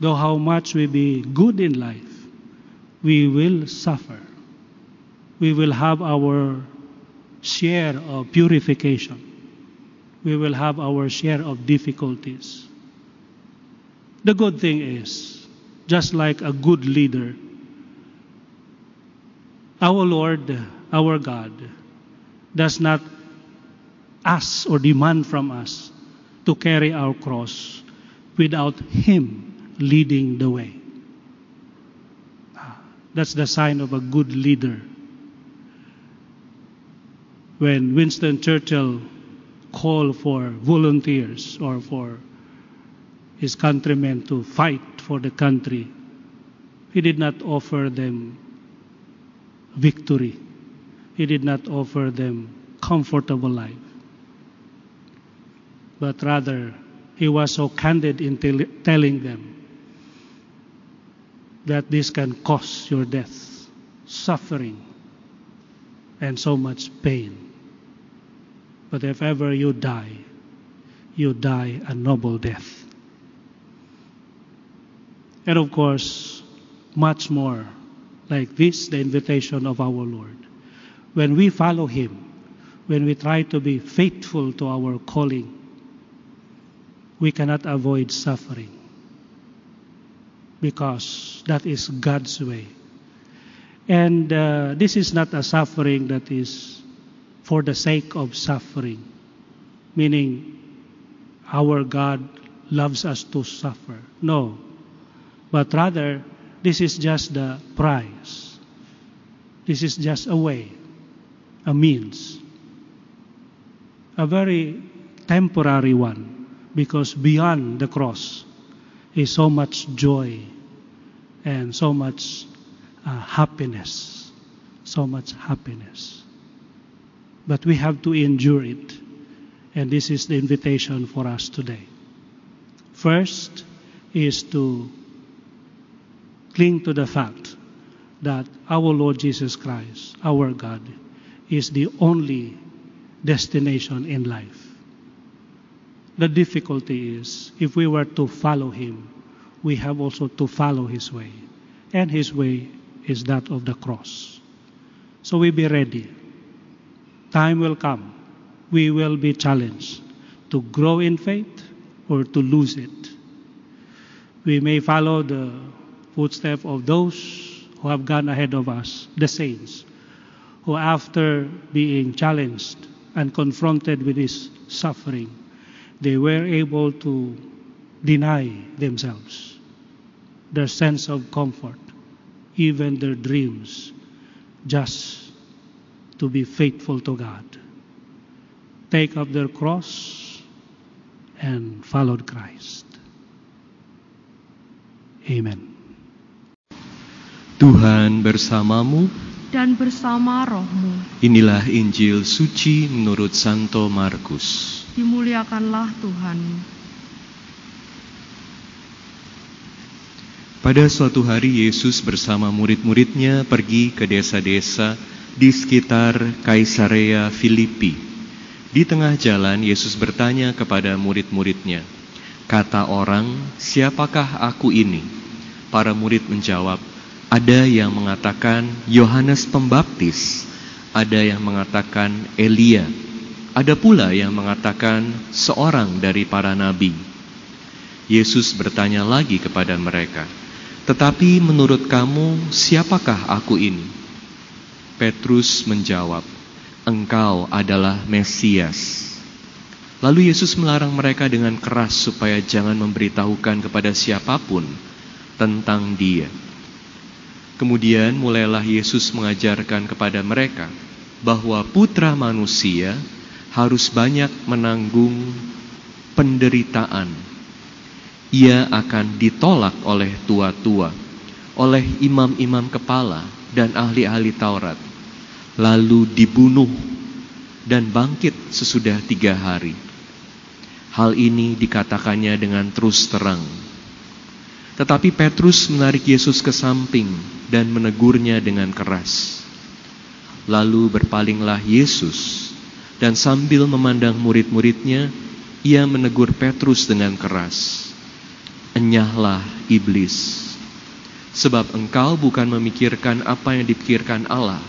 though how much we be good in life, we will suffer. We will have our share of purification. We will have our share of difficulties. The good thing is, just like a good leader, our Lord, our God, does not ask or demand from us to carry our cross without Him leading the way. Ah, that's the sign of a good leader. When Winston Churchill called for volunteers or for his countrymen to fight for the country, he did not offer them victory. He did not offer them comfortable life. But rather, he was so candid in tell- telling them that this can cause your death, suffering, and so much pain. But if ever you die, you die a noble death. And of course, much more like this, the invitation of our Lord. When we follow Him, when we try to be faithful to our calling, we cannot avoid suffering because that is God's way. And uh, this is not a suffering that is for the sake of suffering, meaning our God loves us to suffer. No, but rather, this is just the price. This is just a way, a means, a very temporary one, because beyond the cross is so much joy and so much uh, happiness. So much happiness. But we have to endure it. And this is the invitation for us today. First is to cling to the fact that our Lord Jesus Christ, our God, is the only destination in life. The difficulty is if we were to follow Him, we have also to follow His way. And His way is that of the cross. So we be ready. Time will come. We will be challenged to grow in faith or to lose it. We may follow the footsteps of those who have gone ahead of us, the saints, who after being challenged and confronted with his suffering, they were able to deny themselves their sense of comfort, even their dreams, just to be faithful to God. Take up their cross and followed Christ. Amen. Tuhan bersamamu. Dan bersama rohmu. Inilah Injil suci menurut Santo Markus. Dimuliakanlah Tuhan. Pada suatu hari Yesus bersama murid-muridnya pergi ke desa-desa di sekitar Kaisarea Filipi. Di tengah jalan Yesus bertanya kepada murid-muridnya, "Kata orang, siapakah aku ini?" Para murid menjawab, "Ada yang mengatakan Yohanes Pembaptis, ada yang mengatakan Elia, ada pula yang mengatakan seorang dari para nabi." Yesus bertanya lagi kepada mereka, "Tetapi menurut kamu, siapakah aku ini?" Petrus menjawab, "Engkau adalah Mesias." Lalu Yesus melarang mereka dengan keras supaya jangan memberitahukan kepada siapa pun tentang Dia. Kemudian mulailah Yesus mengajarkan kepada mereka bahwa Putra Manusia harus banyak menanggung penderitaan. Ia akan ditolak oleh tua-tua, oleh imam-imam kepala dan ahli-ahli Taurat, lalu dibunuh dan bangkit sesudah tiga hari. Hal ini dikatakannya dengan terus terang. Tetapi Petrus menarik Yesus ke samping dan menegurnya dengan keras. Lalu berpalinglah Yesus dan sambil memandang murid-muridnya, ia menegur Petrus dengan keras. Enyahlah iblis, sebab engkau bukan memikirkan apa yang dipikirkan Allah,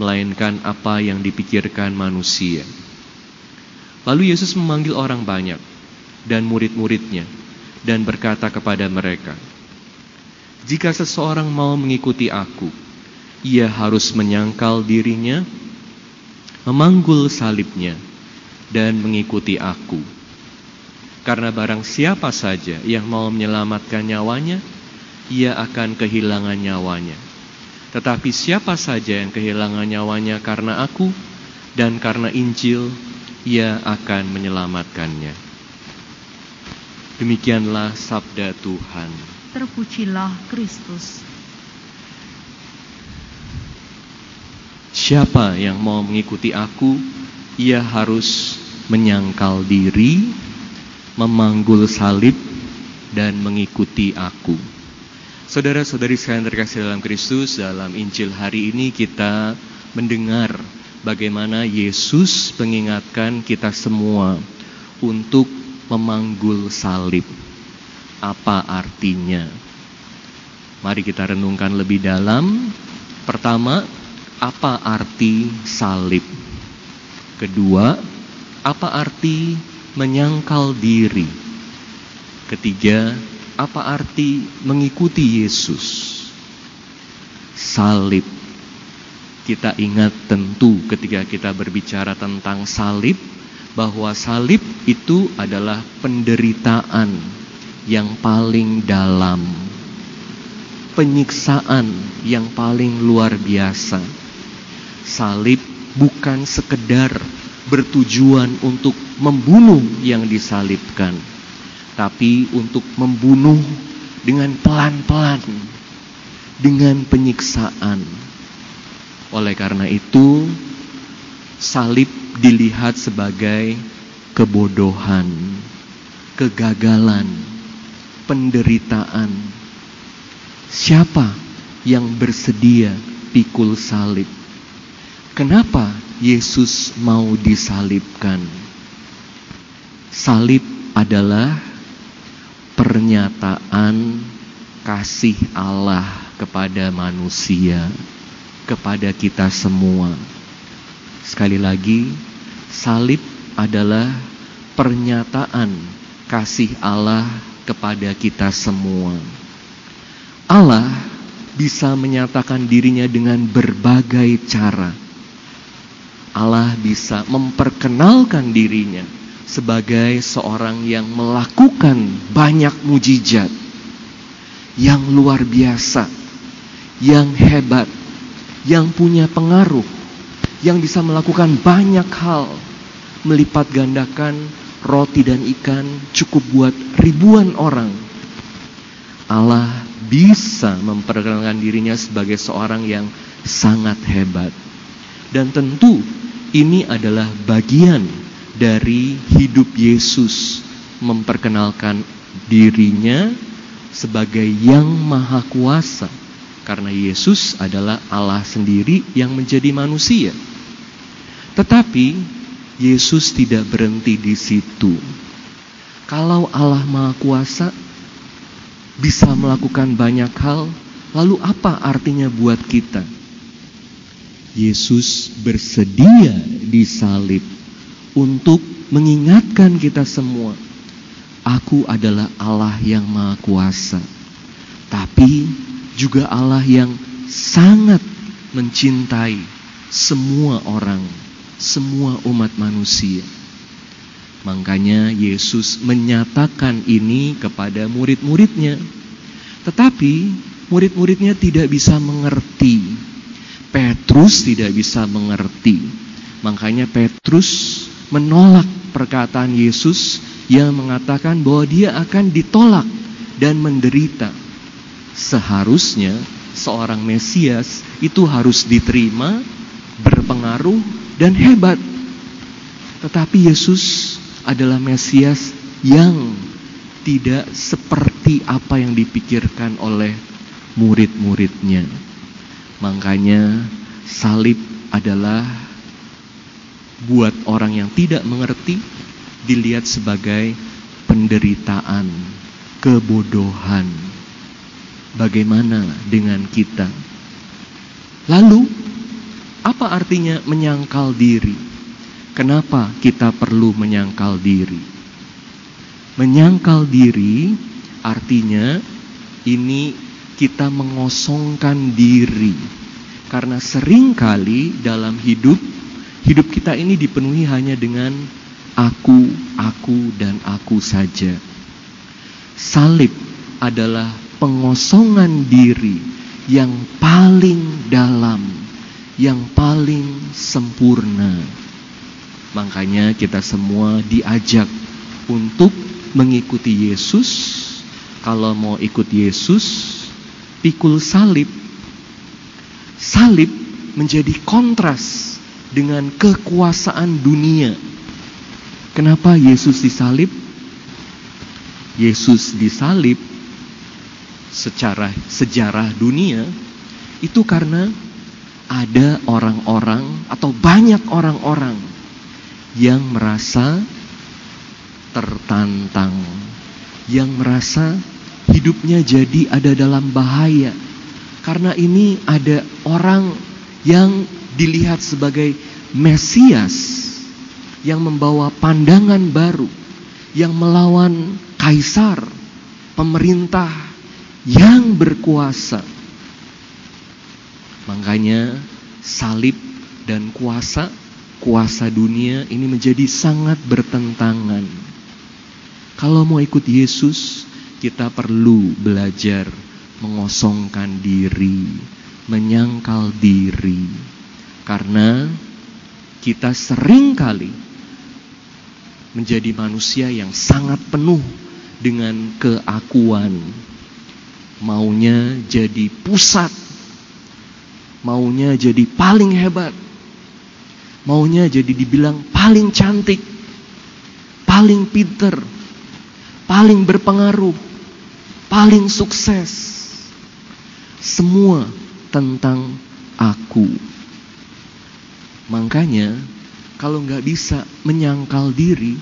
melainkan apa yang dipikirkan manusia. Lalu Yesus memanggil orang banyak dan murid-muridnya dan berkata kepada mereka, "Jika seseorang mau mengikuti Aku, ia harus menyangkal dirinya, memanggul salibnya, dan mengikuti Aku. Karena barang siapa saja yang mau menyelamatkan nyawanya, ia akan kehilangan nyawanya. Tetapi siapa saja yang kehilangan nyawanya karena Aku dan karena Injil, ia akan menyelamatkannya." Demikianlah sabda Tuhan. Terpujilah Kristus. Siapa yang mau mengikuti aku, ia harus menyangkal diri, memanggul salib, dan mengikuti aku. Saudara-saudari sekalian terkasih dalam Kristus, dalam Injil hari ini kita mendengar bagaimana Yesus mengingatkan kita semua untuk memanggul salib. Apa artinya? Mari kita renungkan lebih dalam. Pertama, apa arti salib? Kedua, apa arti menyangkal diri? Ketiga, apa arti mengikuti Yesus? Salib. Kita ingat tentu ketika kita berbicara tentang salib bahwa salib itu adalah penderitaan yang paling dalam. Penyiksaan yang paling luar biasa salib bukan sekedar bertujuan untuk membunuh yang disalibkan, tapi untuk membunuh dengan pelan-pelan, dengan penyiksaan. Oleh karena itu, salib dilihat sebagai kebodohan, kegagalan, penderitaan. Siapa yang bersedia pikul salib? Kenapa Yesus mau disalibkan? Salib adalah pernyataan kasih Allah kepada manusia, kepada kita semua. Sekali lagi, salib adalah pernyataan kasih Allah kepada kita semua. Allah bisa menyatakan dirinya dengan berbagai cara Allah bisa memperkenalkan dirinya sebagai seorang yang melakukan banyak mujizat yang luar biasa, yang hebat, yang punya pengaruh, yang bisa melakukan banyak hal, melipat gandakan roti dan ikan cukup buat ribuan orang. Allah bisa memperkenalkan dirinya sebagai seorang yang sangat hebat. Dan tentu ini adalah bagian dari hidup Yesus memperkenalkan dirinya sebagai yang maha kuasa karena Yesus adalah Allah sendiri yang menjadi manusia. Tetapi Yesus tidak berhenti di situ. Kalau Allah Maha Kuasa bisa melakukan banyak hal, lalu apa artinya buat kita? Yesus bersedia disalib untuk mengingatkan kita semua Aku adalah Allah yang Maha Kuasa, tapi juga Allah yang sangat mencintai semua orang, semua umat manusia. Makanya Yesus menyatakan ini kepada murid-muridnya. Tetapi murid-muridnya tidak bisa mengerti. Petrus tidak bisa mengerti. Makanya Petrus menolak perkataan Yesus yang mengatakan bahwa dia akan ditolak dan menderita. Seharusnya seorang Mesias itu harus diterima, berpengaruh, dan hebat. Tetapi Yesus adalah Mesias yang tidak seperti apa yang dipikirkan oleh murid-muridnya. Makanya salib adalah buat orang yang tidak mengerti dilihat sebagai penderitaan, kebodohan. Bagaimana dengan kita? Lalu, apa artinya menyangkal diri? Kenapa kita perlu menyangkal diri? Menyangkal diri artinya ini kita mengosongkan diri. Karena sering kali dalam hidup, hidup kita ini dipenuhi hanya dengan aku, aku, dan aku saja. Salib adalah pengosongan diri yang paling dalam, yang paling sempurna. Makanya kita semua diajak untuk mengikuti Yesus. Kalau mau ikut Yesus, pikul salib. Salib menjadi kontras dengan kekuasaan dunia Kenapa Yesus disalib? Yesus disalib secara sejarah dunia itu karena ada orang-orang atau banyak orang-orang yang merasa tertantang, yang merasa hidupnya jadi ada dalam bahaya. Karena ini ada orang yang dilihat sebagai Mesias yang membawa pandangan baru, yang melawan kaisar, pemerintah yang berkuasa. Makanya salib dan kuasa, kuasa dunia ini menjadi sangat bertentangan. Kalau mau ikut Yesus, kita perlu belajar mengosongkan diri, menyangkal diri. Karena kita sering kali menjadi manusia yang sangat penuh dengan keakuan. Maunya jadi pusat, maunya jadi paling hebat, maunya jadi dibilang paling cantik, paling pinter, paling berpengaruh, paling sukses. Semua tentang aku. Makanya kalau nggak bisa menyangkal diri,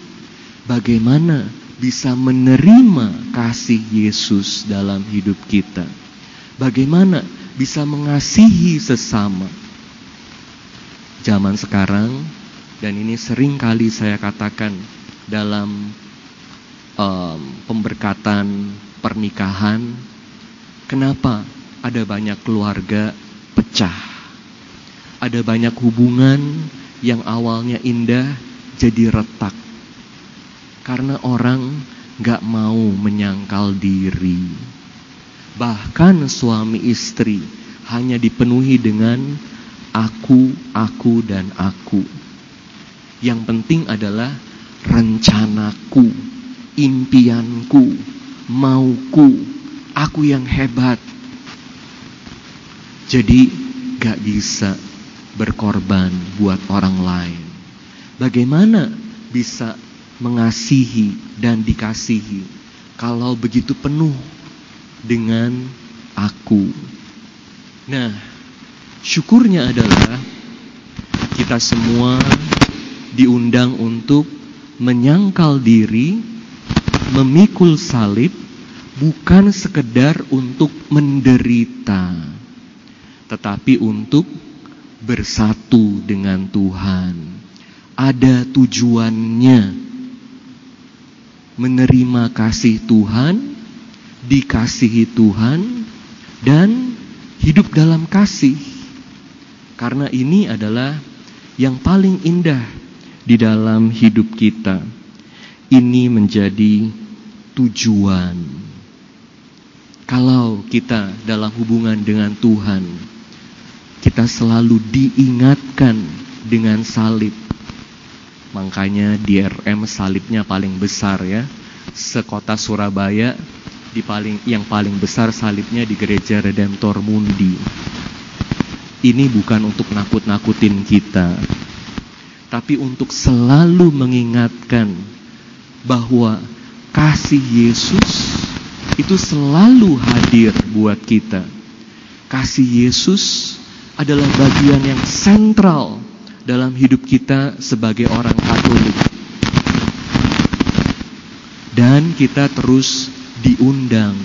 bagaimana bisa menerima kasih Yesus dalam hidup kita? Bagaimana bisa mengasihi sesama? Zaman sekarang, dan ini sering kali saya katakan dalam um, pemberkatan pernikahan, kenapa ada banyak keluarga pecah? Ada banyak hubungan yang awalnya indah jadi retak. Karena orang gak mau menyangkal diri. Bahkan suami istri hanya dipenuhi dengan aku, aku, dan aku. Yang penting adalah rencanaku, impianku, mauku, aku yang hebat. Jadi gak bisa berkorban buat orang lain. Bagaimana bisa mengasihi dan dikasihi kalau begitu penuh dengan aku? Nah, syukurnya adalah kita semua diundang untuk menyangkal diri, memikul salib, bukan sekedar untuk menderita, tetapi untuk bersatu dengan Tuhan. Ada tujuannya. menerima kasih Tuhan, dikasihi Tuhan, dan hidup dalam kasih. Karena ini adalah yang paling indah di dalam hidup kita. Ini menjadi tujuan. Kalau kita dalam hubungan dengan Tuhan, kita selalu diingatkan dengan salib. Makanya di RM salibnya paling besar ya. Sekota Surabaya di paling yang paling besar salibnya di Gereja Redemptor Mundi. Ini bukan untuk nakut-nakutin kita, tapi untuk selalu mengingatkan bahwa kasih Yesus itu selalu hadir buat kita. Kasih Yesus adalah bagian yang sentral dalam hidup kita sebagai orang Katolik. Dan kita terus diundang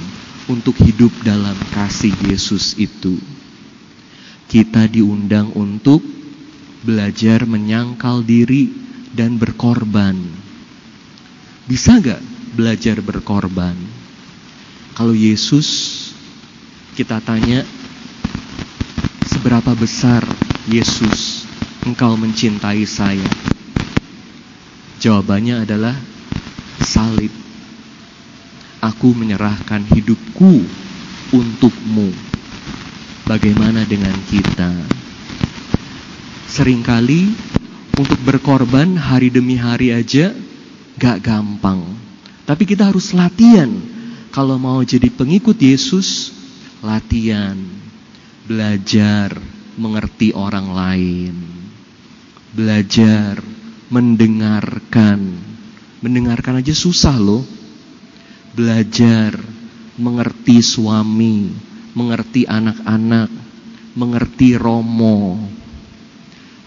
untuk hidup dalam kasih Yesus itu. Kita diundang untuk belajar menyangkal diri dan berkorban. Bisa gak belajar berkorban? Kalau Yesus kita tanya seberapa besar Yesus engkau mencintai saya? Jawabannya adalah salib. Aku menyerahkan hidupku untukmu. Bagaimana dengan kita? Seringkali untuk berkorban hari demi hari aja gak gampang. Tapi kita harus latihan. Kalau mau jadi pengikut Yesus, latihan. Belajar mengerti orang lain. Belajar mendengarkan. Mendengarkan aja susah loh. Belajar mengerti suami, mengerti anak-anak, mengerti romo.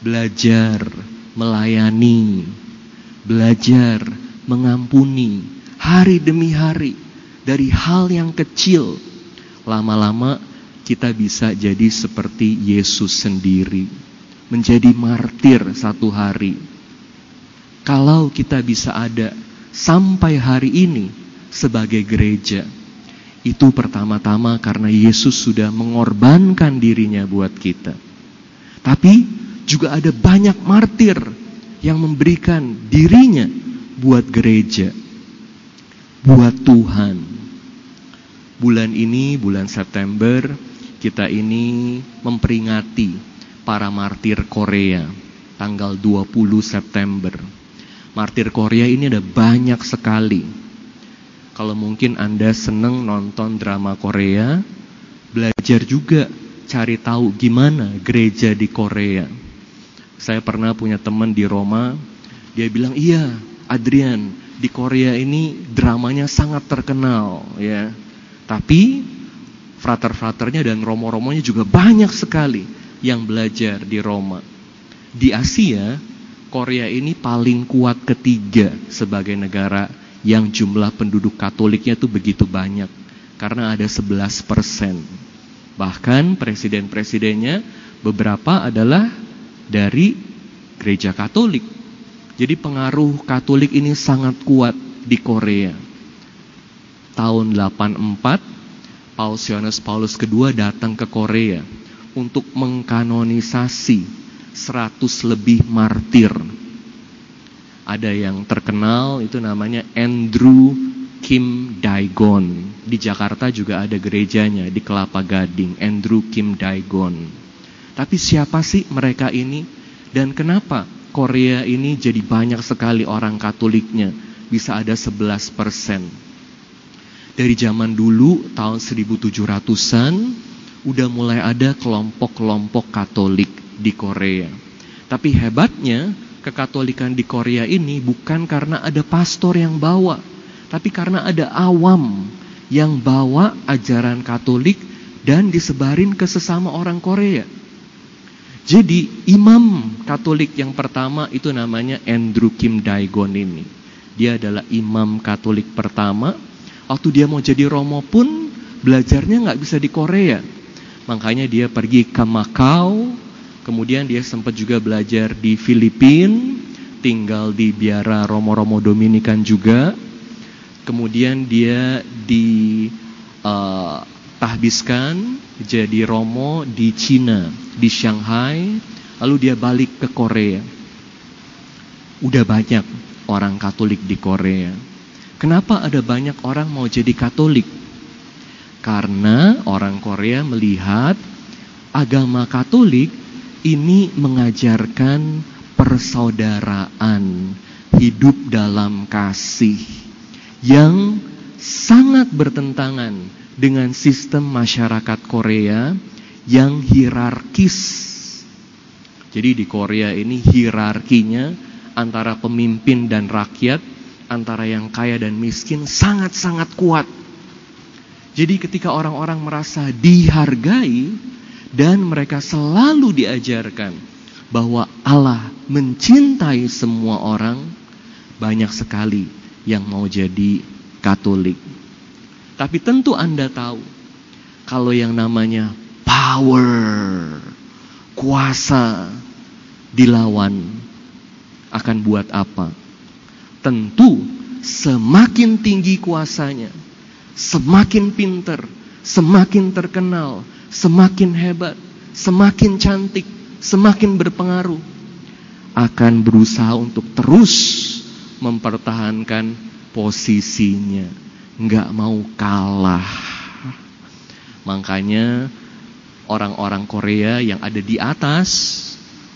Belajar melayani, belajar mengampuni hari demi hari dari hal yang kecil. Lama-lama kita bisa jadi seperti Yesus sendiri, menjadi martir satu hari. Kalau kita bisa ada sampai hari ini sebagai gereja, itu pertama-tama karena Yesus sudah mengorbankan dirinya buat kita. Tapi juga ada banyak martir yang memberikan dirinya buat gereja, buat Tuhan. Bulan ini, bulan September, kita ini memperingati para martir Korea, tanggal 20 September. Martir Korea ini ada banyak sekali. Kalau mungkin Anda seneng nonton drama Korea, belajar juga cari tahu gimana gereja di Korea. Saya pernah punya teman di Roma, dia bilang, "Iya, Adrian, di Korea ini dramanya sangat terkenal ya. Tapi frater-fraternya dan romo-romonya juga banyak sekali yang belajar di Roma. Di Asia, Korea ini paling kuat ketiga sebagai negara yang jumlah penduduk Katoliknya itu begitu banyak karena ada 11 persen. Bahkan presiden-presidennya beberapa adalah dari gereja Katolik. Jadi pengaruh Katolik ini sangat kuat di Korea. Tahun 84, Paus Yohanes Paulus II datang ke Korea untuk mengkanonisasi 100 lebih martir. Ada yang terkenal itu namanya Andrew Kim Daigon. Di Jakarta juga ada gerejanya di Kelapa Gading, Andrew Kim Daigon. Tapi siapa sih mereka ini dan kenapa Korea ini jadi banyak sekali orang Katoliknya, bisa ada 11 persen. Dari zaman dulu tahun 1700-an udah mulai ada kelompok-kelompok Katolik di Korea. Tapi hebatnya kekatolikan di Korea ini bukan karena ada pastor yang bawa, tapi karena ada awam yang bawa ajaran Katolik dan disebarin ke sesama orang Korea. Jadi imam Katolik yang pertama itu namanya Andrew Kim Daigon ini. Dia adalah imam Katolik pertama. Waktu dia mau jadi romo pun belajarnya nggak bisa di Korea. Makanya dia pergi ke Macau. Kemudian dia sempat juga belajar di Filipina, tinggal di biara romo-romo Dominikan juga. kemudian dia ditahbiskan jadi romo di Cina, di Shanghai, lalu dia balik ke Korea. Udah banyak orang Katolik di Korea. Kenapa ada banyak orang mau jadi Katolik? Karena orang Korea melihat agama Katolik ini mengajarkan persaudaraan, hidup dalam kasih yang sangat bertentangan dengan sistem masyarakat Korea yang hierarkis. Jadi di Korea ini hierarkinya antara pemimpin dan rakyat, antara yang kaya dan miskin sangat-sangat kuat. Jadi ketika orang-orang merasa dihargai dan mereka selalu diajarkan bahwa Allah mencintai semua orang, banyak sekali yang mau jadi Katolik. Tapi tentu Anda tahu, kalau yang namanya power, kuasa dilawan, akan buat apa? Tentu semakin tinggi kuasanya, semakin pinter, semakin terkenal, semakin hebat, semakin cantik, semakin berpengaruh, akan berusaha untuk terus mempertahankan posisinya nggak mau kalah. Makanya orang-orang Korea yang ada di atas,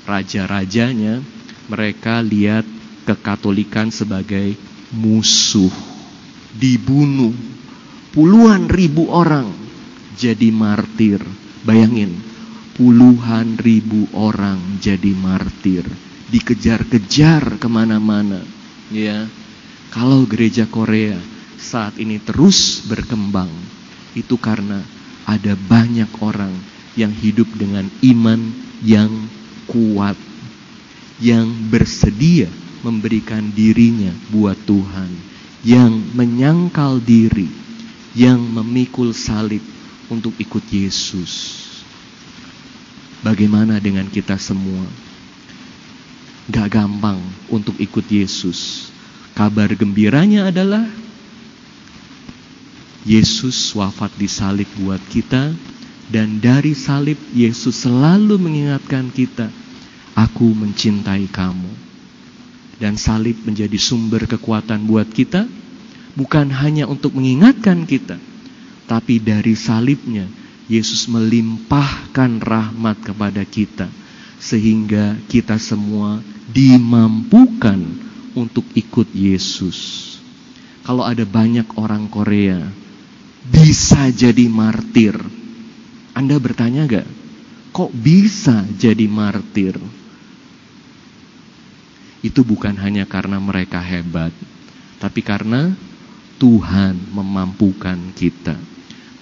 raja-rajanya, mereka lihat kekatolikan sebagai musuh. Dibunuh puluhan ribu orang jadi martir. Bayangin, puluhan ribu orang jadi martir. Dikejar-kejar ke mana-mana. Ya, kalau gereja Korea saat ini terus berkembang itu karena ada banyak orang yang hidup dengan iman yang kuat, yang bersedia memberikan dirinya buat Tuhan, yang menyangkal diri, yang memikul salib untuk ikut Yesus. Bagaimana dengan kita semua? Gak gampang untuk ikut Yesus. Kabar gembiranya adalah Yesus wafat di salib buat kita dan dari salib Yesus selalu mengingatkan kita, aku mencintai kamu. Dan salib menjadi sumber kekuatan buat kita, bukan hanya untuk mengingatkan kita, tapi dari salibnya Yesus melimpahkan rahmat kepada kita sehingga kita semua dimampukan untuk ikut Yesus. Kalau ada banyak orang Korea bisa jadi martir. Anda bertanya gak? Kok bisa jadi martir? Itu bukan hanya karena mereka hebat, tapi karena Tuhan memampukan kita.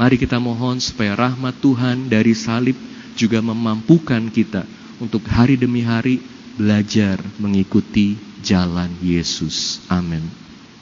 Mari kita mohon supaya rahmat Tuhan dari salib juga memampukan kita untuk hari demi hari belajar mengikuti jalan Yesus. Amin.